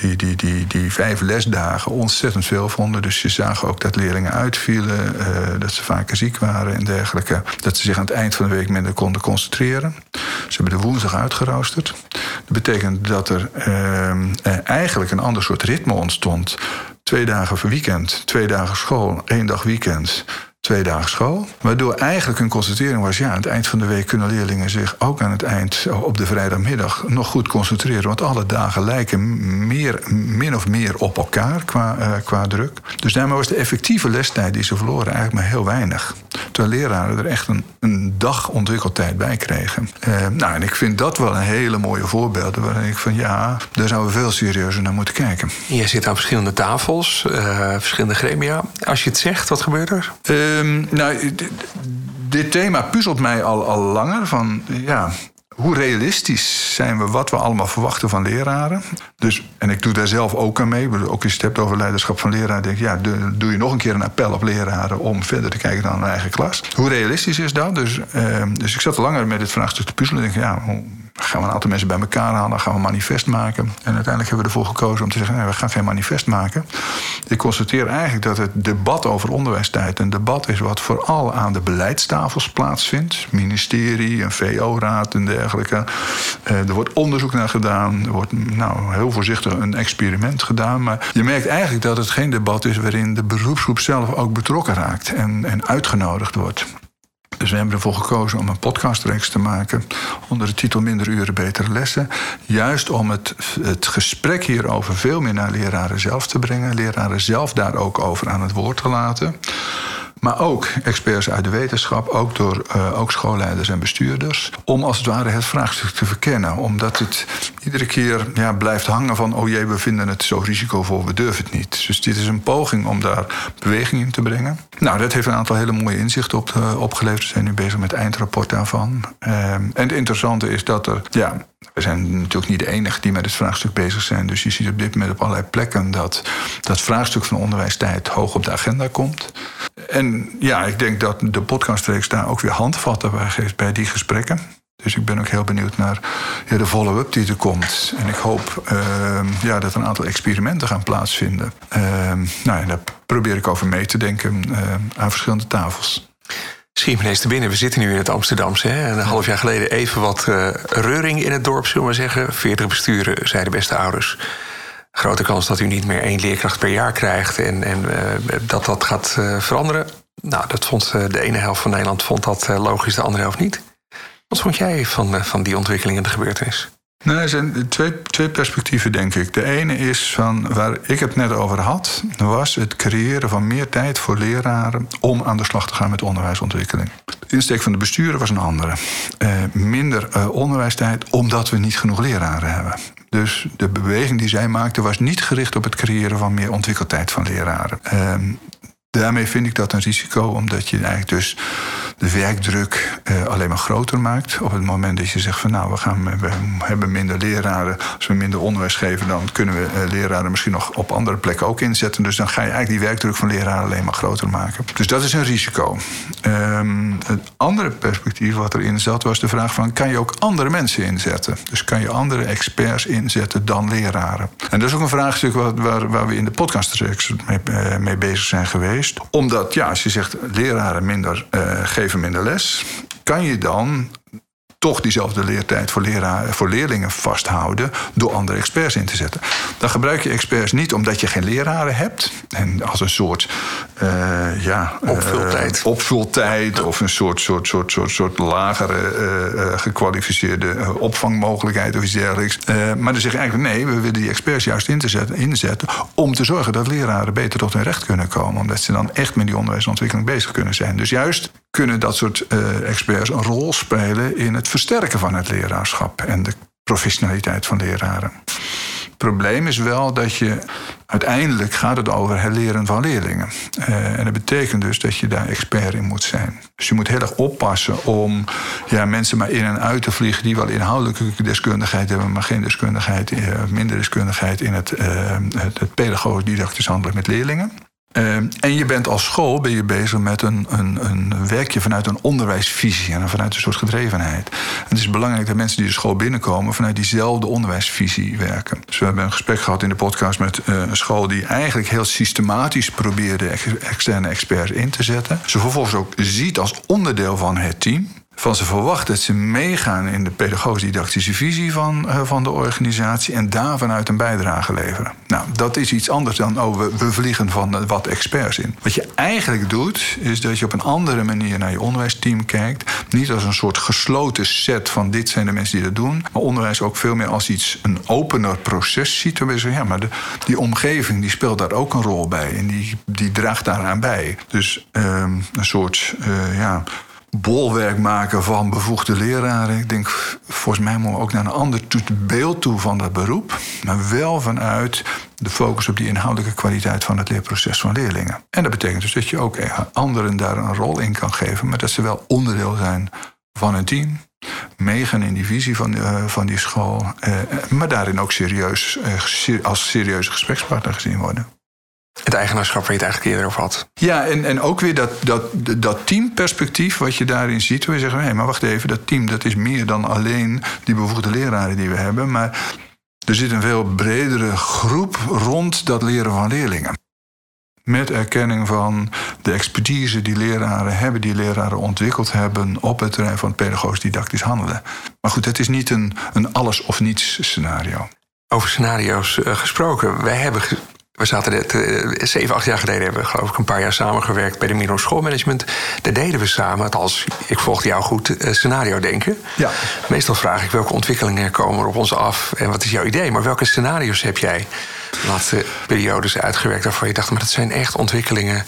die, die, die, die vijf lesdagen ontzettend veel vonden. Dus je zag ook dat leerlingen uitvielen, dat ze vaker ziek waren en dergelijke. Dat ze zich aan het eind van de week minder konden concentreren. Ze hebben de woensdag uitgeroosterd. Dat betekent dat er eigenlijk een ander soort ritme ontstond. Twee dagen weekend, twee dagen school, één dag weekend. Twee dagen school. Waardoor eigenlijk een constatering was: ja, aan het eind van de week kunnen leerlingen zich ook aan het eind op de vrijdagmiddag nog goed concentreren. Want alle dagen lijken meer, min of meer op elkaar qua, uh, qua druk. Dus daarmee was de effectieve lestijd die ze verloren eigenlijk maar heel weinig. Terwijl leraren er echt een, een dag ontwikkeltijd bij kregen. Uh, nou, en ik vind dat wel een hele mooie voorbeeld. Waarin ik van ja, daar zouden we veel serieuzer naar moeten kijken. Je zit aan verschillende tafels, uh, verschillende gremia. Als je het zegt, wat gebeurt er? Um, nou, dit thema puzzelt mij al, al langer. Van, ja, hoe realistisch zijn we wat we allemaal verwachten van leraren? Dus, en ik doe daar zelf ook aan mee. Ook als je het hebt over leiderschap van leraren, denk ik, ja, doe je nog een keer een appel op leraren om verder te kijken dan hun eigen klas. Hoe realistisch is dat? Dus, uh, dus ik zat langer met dit vraagstuk te puzzelen. Denk, ja, gaan we een aantal mensen bij elkaar halen, gaan we een manifest maken. En uiteindelijk hebben we ervoor gekozen om te zeggen: nee, we gaan geen manifest maken. Ik constateer eigenlijk dat het debat over onderwijstijd een debat is wat vooral aan de beleidstafels plaatsvindt. Ministerie, een VO-raad en dergelijke. Eh, er wordt onderzoek naar gedaan. Er wordt nou, heel voorzichtig een experiment gedaan. Maar je merkt eigenlijk dat het geen debat is waarin de beroepsgroep zelf ook betrokken raakt en, en uitgenodigd wordt. Dus we hebben ervoor gekozen om een podcastreeks te maken onder de titel Minder uren, betere lessen. Juist om het, het gesprek hierover veel meer naar leraren zelf te brengen. Leraren zelf daar ook over aan het woord te laten. Maar ook experts uit de wetenschap, ook door uh, ook schoolleiders en bestuurders. Om als het ware het vraagstuk te verkennen. Omdat het iedere keer ja, blijft hangen van: oh jee, we vinden het zo risicovol, we durven het niet. Dus dit is een poging om daar beweging in te brengen. Nou, dat heeft een aantal hele mooie inzichten op, uh, opgeleverd. We zijn nu bezig met het eindrapport daarvan. Uh, en het interessante is dat er, ja, we zijn natuurlijk niet de enige die met het vraagstuk bezig zijn. Dus je ziet op dit moment op allerlei plekken dat dat vraagstuk van onderwijstijd hoog op de agenda komt. En ja, ik denk dat de podcastreeks daar ook weer handvatten bij geeft bij die gesprekken. Dus ik ben ook heel benieuwd naar ja, de follow-up die er komt. En ik hoop uh, ja, dat een aantal experimenten gaan plaatsvinden. Uh, nou, daar probeer ik over mee te denken uh, aan verschillende tafels. Schiet me te binnen. We zitten nu in het Amsterdamse. Hè? een half jaar geleden even wat uh, reuring in het dorp, zullen we zeggen. 40 besturen, zeiden beste ouders. Grote kans dat u niet meer één leerkracht per jaar krijgt en, en uh, dat dat gaat uh, veranderen. Nou, dat vond de ene helft van Nederland vond dat logisch, de andere helft niet. Wat vond jij van, van die ontwikkeling en de gebeurtenis? Nou, er zijn twee, twee perspectieven, denk ik. De ene is van waar ik het net over had, was het creëren van meer tijd voor leraren om aan de slag te gaan met onderwijsontwikkeling. De insteek van de besturen was een andere. Uh, minder uh, onderwijstijd omdat we niet genoeg leraren hebben. Dus de beweging die zij maakte was niet gericht op het creëren van meer ontwikkeltijd van leraren. Uh, daarmee vind ik dat een risico, omdat je eigenlijk dus de werkdruk uh, alleen maar groter maakt. Op het moment dat je zegt van nou, we, gaan, we hebben minder leraren. Als we minder onderwijs geven, dan kunnen we uh, leraren misschien nog op andere plekken ook inzetten. Dus dan ga je eigenlijk die werkdruk van leraren alleen maar groter maken. Dus dat is een risico. Um, het andere perspectief wat erin zat, was de vraag van kan je ook andere mensen inzetten? Dus kan je andere experts inzetten dan leraren? En dat is ook een vraagstuk waar, waar, waar we in de podcast mee, uh, mee bezig zijn geweest. Omdat, ja, als je zegt leraren minder geven geven minder les. Kan je dan toch diezelfde leertijd voor, leraar, voor leerlingen vasthouden door andere experts in te zetten. Dan gebruik je experts niet omdat je geen leraren hebt en als een soort uh, ja, opvultijd, uh, opvultijd of een soort, soort, soort, soort, soort lagere uh, gekwalificeerde opvangmogelijkheid of iets dergelijks. maar dan zeg je eigenlijk nee, we willen die experts juist in te zetten, inzetten om te zorgen dat leraren beter tot hun recht kunnen komen, omdat ze dan echt met die onderwijsontwikkeling bezig kunnen zijn. Dus juist kunnen dat soort experts een rol spelen in het versterken van het leraarschap en de professionaliteit van leraren. Het probleem is wel dat je uiteindelijk gaat het over het leren van leerlingen. Uh, en dat betekent dus dat je daar expert in moet zijn. Dus je moet heel erg oppassen om ja, mensen maar in en uit te vliegen die wel inhoudelijke deskundigheid hebben, maar geen deskundigheid, uh, minder deskundigheid in het, het, het pedagogisch didactisch handelen met leerlingen. Uh, en je bent als school ben je bezig met een, een, een werkje vanuit een onderwijsvisie en vanuit een soort gedrevenheid. En het is belangrijk dat mensen die de school binnenkomen vanuit diezelfde onderwijsvisie werken. Dus we hebben een gesprek gehad in de podcast met uh, een school die eigenlijk heel systematisch probeerde ex externe experts in te zetten. Ze vervolgens ook ziet als onderdeel van het team. Van ze verwacht dat ze meegaan in de pedagogisch-didactische visie van, uh, van de organisatie en daar vanuit een bijdrage leveren. Nou, dat is iets anders dan oh, we, vliegen van wat experts in. Wat je eigenlijk doet, is dat je op een andere manier naar je onderwijsteam kijkt. Niet als een soort gesloten set van dit zijn de mensen die dat doen, maar onderwijs ook veel meer als iets, een opener proces ziet. Waarbij je ja, maar de, die omgeving die speelt daar ook een rol bij en die, die draagt daaraan bij. Dus um, een soort, uh, ja bolwerk maken van bevoegde leraren. Ik denk, volgens mij moeten we ook naar een ander beeld toe van dat beroep. Maar wel vanuit de focus op die inhoudelijke kwaliteit van het leerproces van leerlingen. En dat betekent dus dat je ook anderen daar een rol in kan geven, maar dat ze wel onderdeel zijn van een team. Meegaan in die visie van, uh, van die school, uh, maar daarin ook serieus, uh, als serieuze gesprekspartner gezien worden. Het eigenaarschap waar je het eigenlijk eerder over had. Ja, en, en ook weer dat, dat, dat teamperspectief wat je daarin ziet. Waar je zegt, hé, maar wacht even, dat team dat is meer dan alleen die bevoegde leraren die we hebben. Maar er zit een veel bredere groep rond dat leren van leerlingen. Met erkenning van de expertise die leraren hebben, die leraren ontwikkeld hebben op het terrein van pedagogisch-didactisch handelen. Maar goed, het is niet een, een alles of niets scenario. Over scenario's uh, gesproken. Wij hebben we zaten het, uh, zeven, acht jaar geleden hebben we geloof ik een paar jaar samengewerkt bij de Mino Schoolmanagement. Daar deden we samen, als ik volgde jou goed, uh, scenario denken. Ja. Meestal vraag ik welke ontwikkelingen komen er op ons af en wat is jouw idee. Maar welke scenario's heb jij de laatste periodes uitgewerkt waarvan je dacht, maar dat zijn echt ontwikkelingen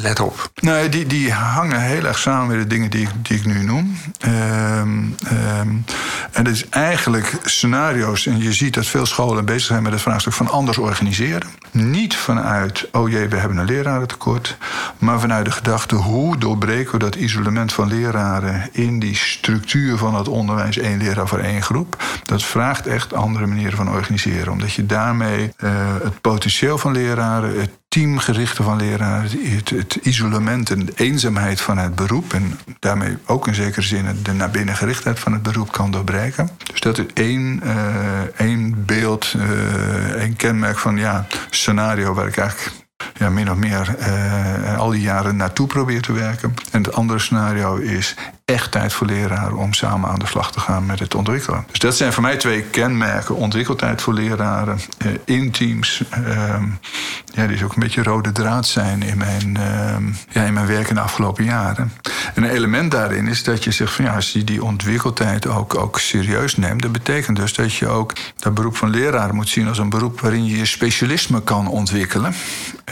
Let op. Nee, die, die hangen heel erg samen met de dingen die, die ik nu noem. Um, um, en dat is eigenlijk scenario's. En je ziet dat veel scholen bezig zijn met het vraagstuk van anders organiseren. Niet vanuit, oh jee, we hebben een lerarentekort. Maar vanuit de gedachte, hoe doorbreken we dat isolement van leraren in die structuur van het onderwijs, één leraar voor één groep. Dat vraagt echt andere manieren van organiseren. Omdat je daarmee uh, het potentieel van leraren, het teamgerichte van leraren, het, het, isolement en de eenzaamheid van het beroep. En daarmee ook in zekere zin de naar binnen gerichtheid van het beroep kan doorbreken. Dus dat is één, uh, één beeld, uh, één kenmerk van ja, scenario waar ik eigenlijk ja, min of meer uh, al die jaren naartoe probeer te werken. En het andere scenario is echt tijd voor leraren om samen aan de slag te gaan met het ontwikkelen. Dus dat zijn voor mij twee kenmerken. Ontwikkeltijd voor leraren uh, in teams. Uh, ja, die is ook een beetje rode draad zijn in mijn, ehm, ja, in mijn werk in de afgelopen jaren. En een element daarin is dat je zegt van ja, als je die ontwikkeltijd ook, ook serieus neemt, dat betekent dus dat je ook dat beroep van leraren moet zien als een beroep waarin je je specialisme kan ontwikkelen.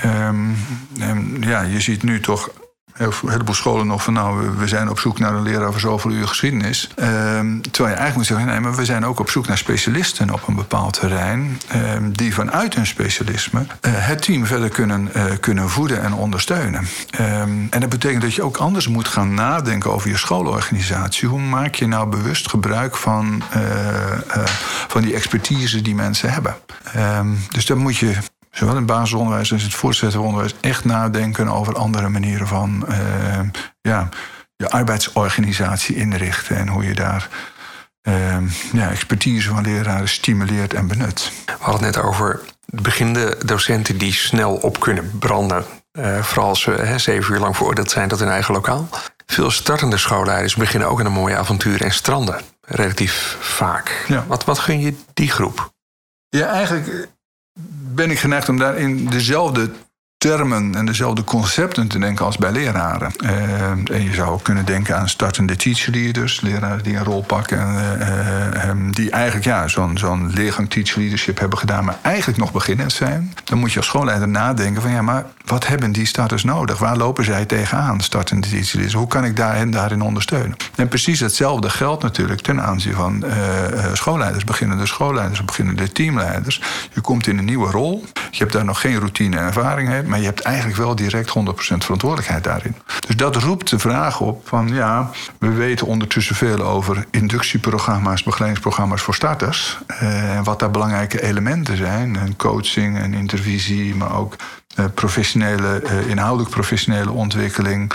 Um, en ja, je ziet nu toch een heleboel scholen nog van nou, we zijn op zoek naar een leraar voor zoveel uur geschiedenis. Ehm, terwijl je eigenlijk moet zeggen, nee, maar we zijn ook op zoek naar specialisten op een bepaald terrein. Ehm, die vanuit hun specialisme uh, het team verder kunnen, uh, kunnen voeden en ondersteunen. Ehm, en dat betekent dat je ook anders moet gaan nadenken over je schoolorganisatie. Hoe maak je nou bewust gebruik van, uh, van die expertise die mensen hebben? dus dan moet je zowel in het basisonderwijs als in het voortgezet onderwijs echt nadenken over andere manieren van uh, ja, je arbeidsorganisatie inrichten en hoe je daar uh, ja, expertise van leraren stimuleert en benut. We hadden het net over beginnende docenten die snel op kunnen branden. Uh, vooral als ze hè, zeven uur lang veroordeeld zijn tot hun eigen lokaal. Veel startende schoolleiders beginnen ook aan een mooie avontuur en stranden. Relatief vaak. Ja. Wat, wat gun je die groep? Ja, eigenlijk ben ik geneigd om daarin dezelfde termen en dezelfde concepten te denken als bij leraren. Uh, en je zou kunnen denken aan startende teacher leaders, leraren die een rol pakken, uh, um, die eigenlijk ja, zo'n zo'n leergang teacher leadership hebben gedaan, maar eigenlijk nog beginnend zijn. Dan moet je als schoolleider nadenken van ja, maar wat hebben die starters nodig? Waar lopen zij tegenaan, startende teacher leaders? Hoe kan ik daar hen daarin ondersteunen? En precies hetzelfde geldt natuurlijk ten aanzien van uh, schoolleiders, beginnende schoolleiders, beginnende teamleiders. Je komt in een nieuwe rol, je hebt daar nog geen routine en ervaring mee maar je hebt eigenlijk wel direct 100% verantwoordelijkheid daarin. Dus dat roept de vraag op van ja, we weten ondertussen veel over inductieprogramma's, begeleidingsprogramma's voor starters. Eh, en wat daar belangrijke elementen zijn. En coaching en intervisie, maar ook uh, professionele, uh, inhoudelijk professionele ontwikkeling.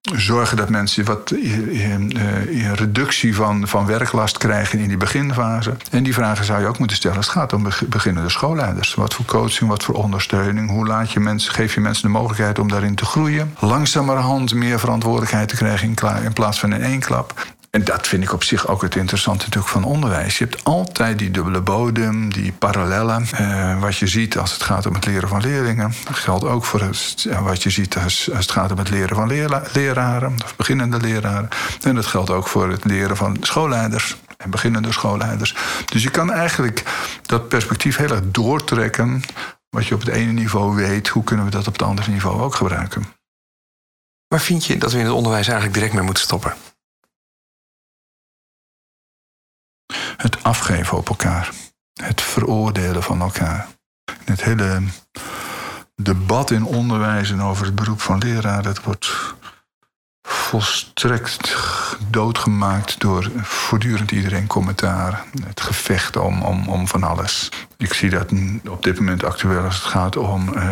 Zorgen dat mensen wat uh, reductie van, van werklast krijgen in die beginfase. En die vragen zou je ook moeten stellen als het gaat om beginnende schoolleiders. Wat voor coaching, wat voor ondersteuning? Hoe laat je mensen, geef je mensen de mogelijkheid om daarin te groeien? Langzamerhand meer verantwoordelijkheid te krijgen in plaats van in één klap. En dat vind ik op zich ook het interessante natuurlijk van onderwijs. Je hebt altijd die dubbele bodem, die parallellen. Eh, wat je ziet als het gaat om het leren van leerlingen. Dat geldt ook voor het, wat je ziet als, als het gaat om het leren van leraren, of beginnende leraren. En dat geldt ook voor het leren van schoolleiders en beginnende schoolleiders. Dus je kan eigenlijk dat perspectief heel erg doortrekken. Wat je op het ene niveau weet, hoe kunnen we dat op het andere niveau ook gebruiken? Waar vind je dat we in het onderwijs eigenlijk direct mee moeten stoppen? Het afgeven op elkaar. Het veroordelen van elkaar. Het hele debat in onderwijs en over het beroep van leraar, dat wordt volstrekt doodgemaakt door voortdurend iedereen commentaar. Het gevecht om, om, om van alles. Ik zie dat op dit moment actueel als het gaat om uh,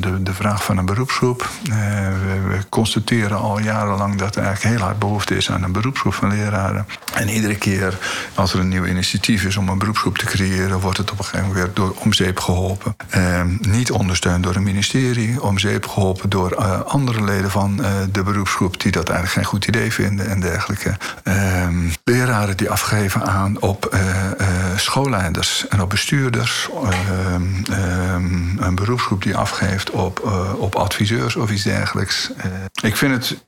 de, de vraag van een beroepsgroep. Uh, we, we, constateren al jarenlang dat er eigenlijk heel hard behoefte is aan een beroepsgroep van leraren. En iedere keer als er een nieuw initiatief is om een beroepsgroep te creëren, wordt het op een gegeven moment weer door omzeep geholpen. Uh, niet ondersteund door een ministerie, omzeep geholpen door andere leden van de beroepsgroep die dat eigenlijk geen goed idee vinden en dergelijke. Leraren die afgeven aan op schoolleiders en op bestuurders. Ehm, ehm, een beroepsgroep die afgeeft op, uh, op adviseurs of iets dergelijks. Uh, ik vind het.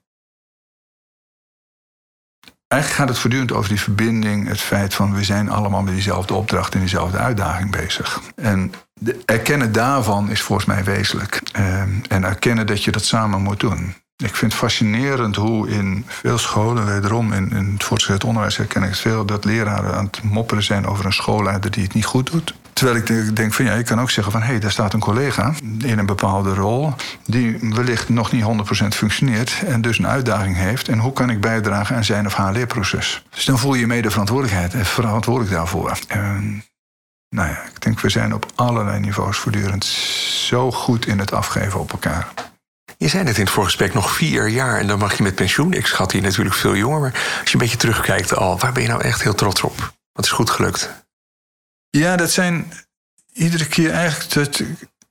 Eigenlijk gaat het voortdurend over die verbinding, het feit van we zijn allemaal met diezelfde opdracht en diezelfde uitdaging bezig. En de erkennen daarvan is volgens mij wezenlijk. Uh, en erkennen dat je dat samen moet doen. Ik vind het fascinerend hoe in veel scholen, wederom in, in het voortgezet onderwijs herken ik het veel, dat leraren aan het mopperen zijn over een schoolleider die het niet goed doet. Terwijl ik denk van ja, je kan ook zeggen van hé, hey, daar staat een collega in een bepaalde rol die wellicht nog niet 100% functioneert en dus een uitdaging heeft. En hoe kan ik bijdragen aan zijn of haar leerproces? Dus dan voel je mee de verantwoordelijkheid en verantwoordelijk daarvoor. En, nou ja, ik denk we zijn op allerlei niveaus voortdurend zo goed in het afgeven op elkaar. Je zei net in het voorgesprek nog vier jaar en dan mag je met pensioen. Ik schat je natuurlijk veel jonger, maar als je een beetje terugkijkt al, waar ben je nou echt heel trots op? Wat is goed gelukt? Ja, dat zijn iedere keer eigenlijk dat,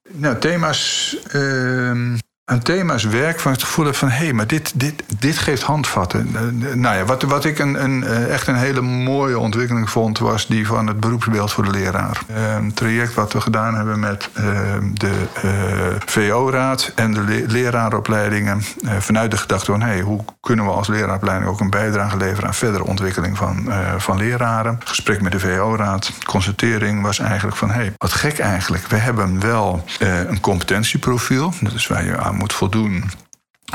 nou, thema's. Uh, aan thema's werk van het gevoel van hé, hey, maar dit, dit, dit geeft handvatten. Uh, nou ja, wat, wat ik een, een, uh, echt een hele mooie ontwikkeling vond, was die van het beroepsbeeld voor de leraar. Een traject wat we gedaan hebben met de VO-raad en de le leraaropleidingen. vanuit de gedachte van hé, hey, hoe kunnen we als leraaropleiding ook een bijdrage leveren aan verdere ontwikkeling van, van leraren. Gesprek met de VO-raad, constatering was eigenlijk van hé, hey, wat gek eigenlijk. We hebben wel een competentieprofiel, dat is waar je aan moet voldoen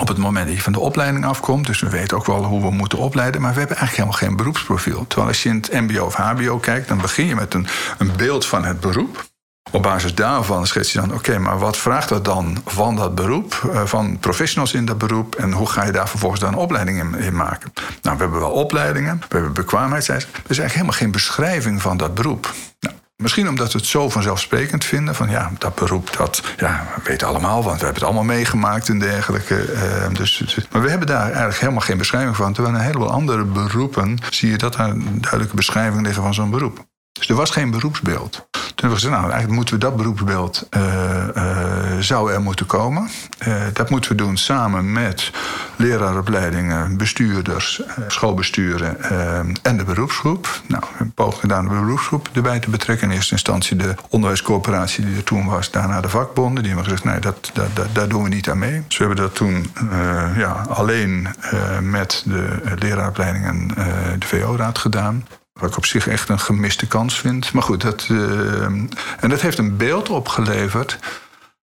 op het moment dat je van de opleiding afkomt. Dus we weten ook wel hoe we moeten opleiden. Maar we hebben eigenlijk helemaal geen beroepsprofiel. Terwijl als je in het MBO of HBO kijkt, dan begin je met een, een beeld van het beroep. Op basis daarvan schets je dan, oké, maar wat vraagt dat dan van dat beroep, eh, van professionals in dat beroep, en hoe ga je daar vervolgens dan een opleiding in, maken? Nou, we hebben wel opleidingen, we hebben bekwaamheidseisen, er is eigenlijk helemaal geen beschrijving van dat beroep. Nou, Misschien omdat we het zo vanzelfsprekend vinden. Van ja, dat beroep, dat ja, we weten allemaal, want we hebben het allemaal meegemaakt en dergelijke. Uh, dus, maar we hebben daar eigenlijk helemaal geen beschrijving van. Terwijl in een heleboel andere beroepen zie je dat daar een duidelijke beschrijving liggen van zo'n beroep. Dus er was geen beroepsbeeld. Toen hebben we gezegd, nou, eigenlijk moeten we dat beroepsbeeld uh, uh, zou er moeten komen. Uh, dat moeten we doen samen met leraaropleidingen, bestuurders, schoolbesturen en de beroepsgroep. Nou, we hebben poging gedaan de beroepsgroep erbij te betrekken. In eerste instantie de onderwijscoöperatie die er toen was, daarna de vakbonden. Die hebben gezegd, nee, dat, dat, dat, daar doen we niet aan mee. Dus we hebben dat toen ja, alleen met de leraaropleidingen en de VO-raad gedaan. Wat ik op zich echt een gemiste kans vind. Maar goed, dat, uh, en dat heeft een beeld opgeleverd.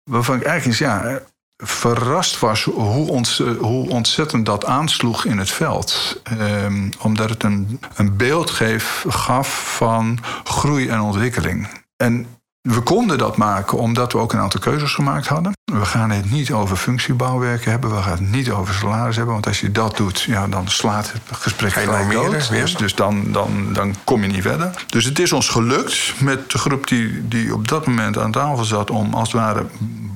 waarvan ik eigenlijk eens ja, verrast was hoe, ont, hoe ontzettend dat aansloeg in het veld. Um, omdat het een, een beeld geef, gaf van groei en ontwikkeling. En we konden dat maken omdat we ook een aantal keuzes gemaakt hadden. We gaan het niet over functiebouwwerken hebben, we gaan het niet over salaris hebben. Want als je dat doet, ja, dan slaat het gesprek gelijk dood. Dus, dus dan, dan, dan kom je niet verder. Dus het is ons gelukt met de groep die, die op dat moment aan tafel zat... om als het ware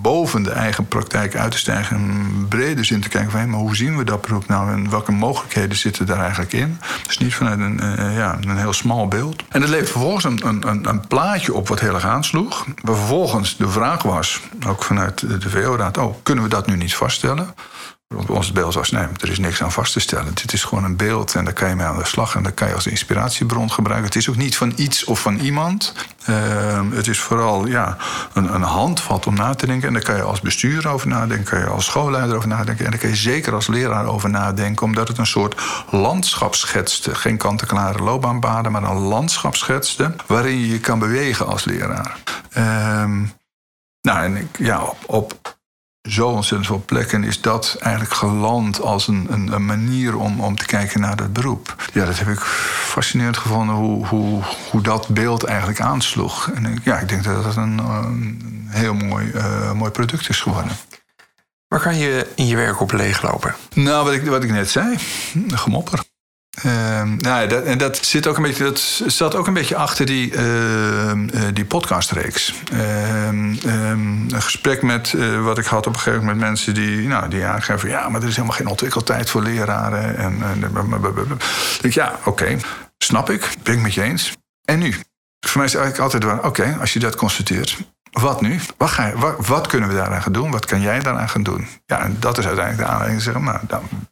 boven de eigen praktijk uit te stijgen. En breder zin te kijken van hé, maar hoe zien we dat beroep nou en welke mogelijkheden zitten daar eigenlijk in? Dus niet vanuit een, uh, ja, een heel smal beeld. En dat levert vervolgens een, een, een, plaatje op wat heel erg aansloeg. Waar vervolgens de vraag was, ook vanuit de VO-raad, oh, kunnen we dat nu niet vaststellen? Ons beeld was, nee, er is niks aan vast te stellen. Dit is gewoon een beeld en daar kan je mee aan de slag. En dat kan je als inspiratiebron gebruiken. Het is ook niet van iets of van iemand. Uh, het is vooral ja, een, een handvat om na te denken. En daar kan je als bestuur over nadenken. kan je als schoolleider over nadenken. En daar kan je zeker als leraar over nadenken. Omdat het een soort landschap schetste. Geen kant-en-klare loopbaanbaden, maar een landschap schetste. Waarin je je kan bewegen als leraar. Uh, nou, en ik, ja, op zo ontzettend veel plekken is dat eigenlijk geland als een, een, een, manier om, om te kijken naar dat beroep. Ja, dat heb ik fascinerend gevonden hoe, hoe, hoe dat beeld eigenlijk aansloeg. En ik, ja, ik denk dat het een, een heel mooi, uh, mooi product is geworden. Waar kan je in je werk op leeglopen? Nou, wat ik, wat ik net zei, gemopper. Uh, nou, dat, en dat zit ook een beetje, dat zat ook een beetje achter die, uh, die podcastreeks. Ehm, ehm, een gesprek met uh, wat ik had op een gegeven moment mensen die, nou, die aangeven: ja, maar er is helemaal geen ontwikkeltijd voor leraren. En, denk ja, oké, snap ik, ben ik met je eens. En nu? Voor mij is het eigenlijk altijd: oké, als je dat constateert, wat nu? Wat, ga je, wat, wat, kunnen we daaraan gaan doen? Wat kan jij daaraan gaan doen? Ja, en dat is uiteindelijk de aanleiding zeggen, nou,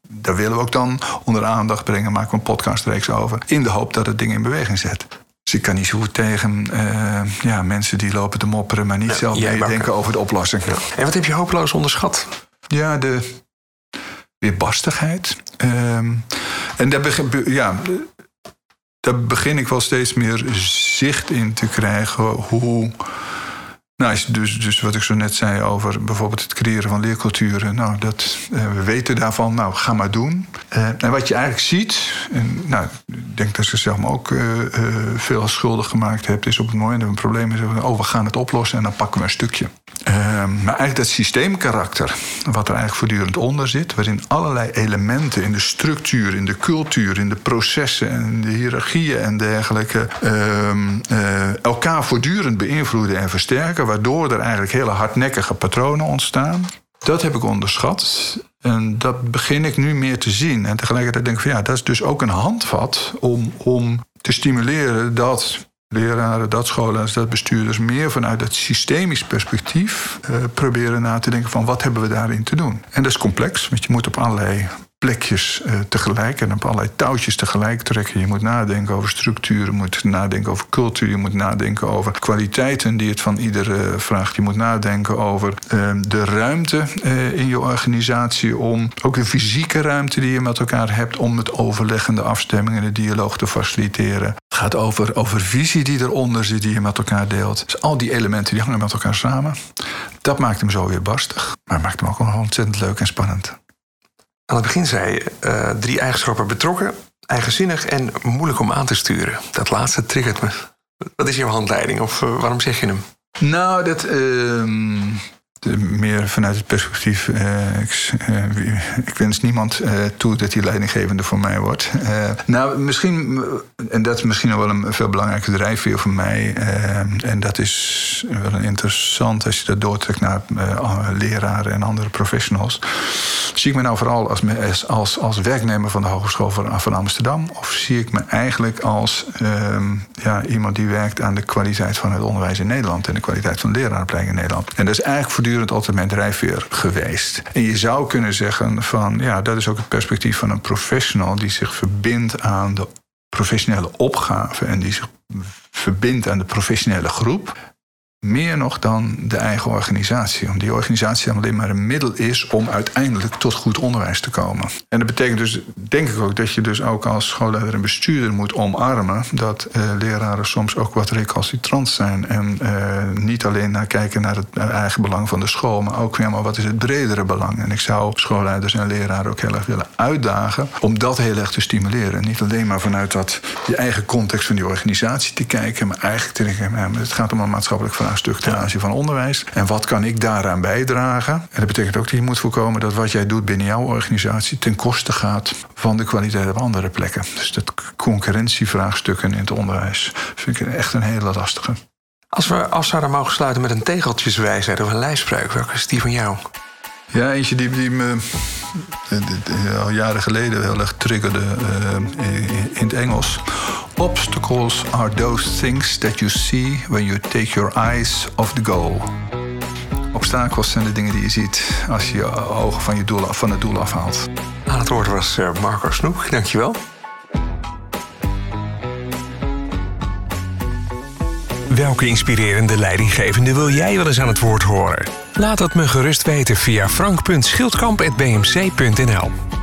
daar willen we ook dan onder aandacht brengen, maken we een podcastreeks over. In de hoop dat het ding in beweging zet. Dus ik kan niet zo goed tegen uh, ja, mensen die lopen te mopperen, maar niet ja, zelf meedenken over de oplossing. Ja. En wat heb je hopeloos onderschat? Ja, de weerbarstigheid. Uh, en daar begin, ja, daar begin ik wel steeds meer zicht in te krijgen hoe nou, dus, dus wat ik zo net zei over bijvoorbeeld het creëren van leerculturen. Nou, dat, uh, we weten daarvan, nou, ga maar doen. Uh, en wat je eigenlijk ziet, en nou, ik denk dat ze zelf me ook uh, veel schuldig gemaakt hebt, is op het moment dat we een probleem hebben, oh, we gaan het oplossen en dan pakken we een stukje. Maar eigenlijk dat systeemkarakter, wat er eigenlijk voortdurend onder zit, waarin allerlei elementen in de structuur, in de cultuur, in de processen en de hiërarchieën en dergelijke, ehm, elkaar voortdurend beïnvloeden en versterken waardoor er eigenlijk hele hardnekkige patronen ontstaan. Dat heb ik onderschat. En dat begin ik nu meer te zien. En tegelijkertijd denk ik van ja, dat is dus ook een handvat om, om te stimuleren dat leraren, dat scholen, dat bestuurders meer vanuit het systemisch perspectief uh, proberen na te denken van wat hebben we daarin te doen. En dat is complex, want je moet op allerlei plekjes uh, tegelijk en op allerlei touwtjes tegelijk trekken. Je moet nadenken over structuren, je moet nadenken over cultuur, je moet nadenken over kwaliteiten die het van ieder uh, vraagt. Je moet nadenken over uh, de ruimte in je organisatie om ook de fysieke ruimte die je met elkaar hebt om het overleggende afstemming en de dialoog te faciliteren. Het gaat over, over visie die eronder zit, die je met elkaar deelt. Dus al die elementen die hangen met elkaar samen. Dat maakt hem zo weer barstig, maar maakt hem ook wel ontzettend leuk en spannend. Aan het begin zei je uh, drie eigenschappen betrokken, eigenzinnig en moeilijk om aan te sturen. Dat laatste triggert me. Wat is jouw handleiding of uh, waarom zeg je hem? Nou, dat. Uh, meer vanuit het perspectief. Uh, ik, uh, ik, wens niemand uh, toe dat die leidinggevende voor mij wordt. nou, misschien, en dat is misschien wel een veel belangrijke drijfveer voor mij. en dat is wel interessant als je dat doortrekt naar leraren en andere professionals. Zie ik me nou vooral als, als, als werknemer van de Hogeschool van, Amsterdam? Of zie ik me eigenlijk als ehm, ja, iemand die werkt aan de kwaliteit van het onderwijs in Nederland en de kwaliteit van de in Nederland? En dat is eigenlijk voortdurend voortdurend altijd mijn drijfveer geweest. En je zou kunnen zeggen van ja, dat is ook het perspectief van een professional die zich verbindt aan de professionele opgave en die zich verbindt aan de professionele groep meer nog dan de eigen organisatie. Om die organisatie alleen maar een middel is om uiteindelijk tot goed onderwijs te komen. En dat betekent dus, denk ik ook, dat je dus ook als schoolleider en bestuurder moet omarmen dat uh, leraren soms ook wat recalcitrant zijn. En uh, niet alleen naar kijken naar het eigen belang van de school, maar ook weer maar wat is het bredere belang. En ik zou schoolleiders en leraren ook heel erg willen uitdagen om dat heel erg te stimuleren. Niet alleen maar vanuit dat, je eigen context van die organisatie te kijken, maar eigenlijk te denken, het gaat om een maatschappelijk vraag stuk ten aanzien van onderwijs. En wat kan ik daaraan bijdragen? En dat betekent ook dat je moet voorkomen dat wat jij doet binnen jouw organisatie ten koste gaat van de kwaliteit op andere plekken. Dus dat concurrentievraagstukken in het onderwijs vind ik echt een hele lastige. Als we af zouden mogen sluiten met een tegeltjeswijsheid of een lijfspreuk, welke is die van jou? Ja, eentje die, die me eh, eh, al jaren geleden heel erg triggerde uh, in het Engels. Obstacles are those things that you see when you take your eyes off the goal. Obstakels zijn de dingen die je ziet als je je ogen van, je doel, van het doel afhaalt. Aan het woord was Marco Snoek, dankjewel. Welke inspirerende leidinggevende wil jij wel eens aan het woord horen? Laat het me gerust weten via frank.schildkamp.bmc.nl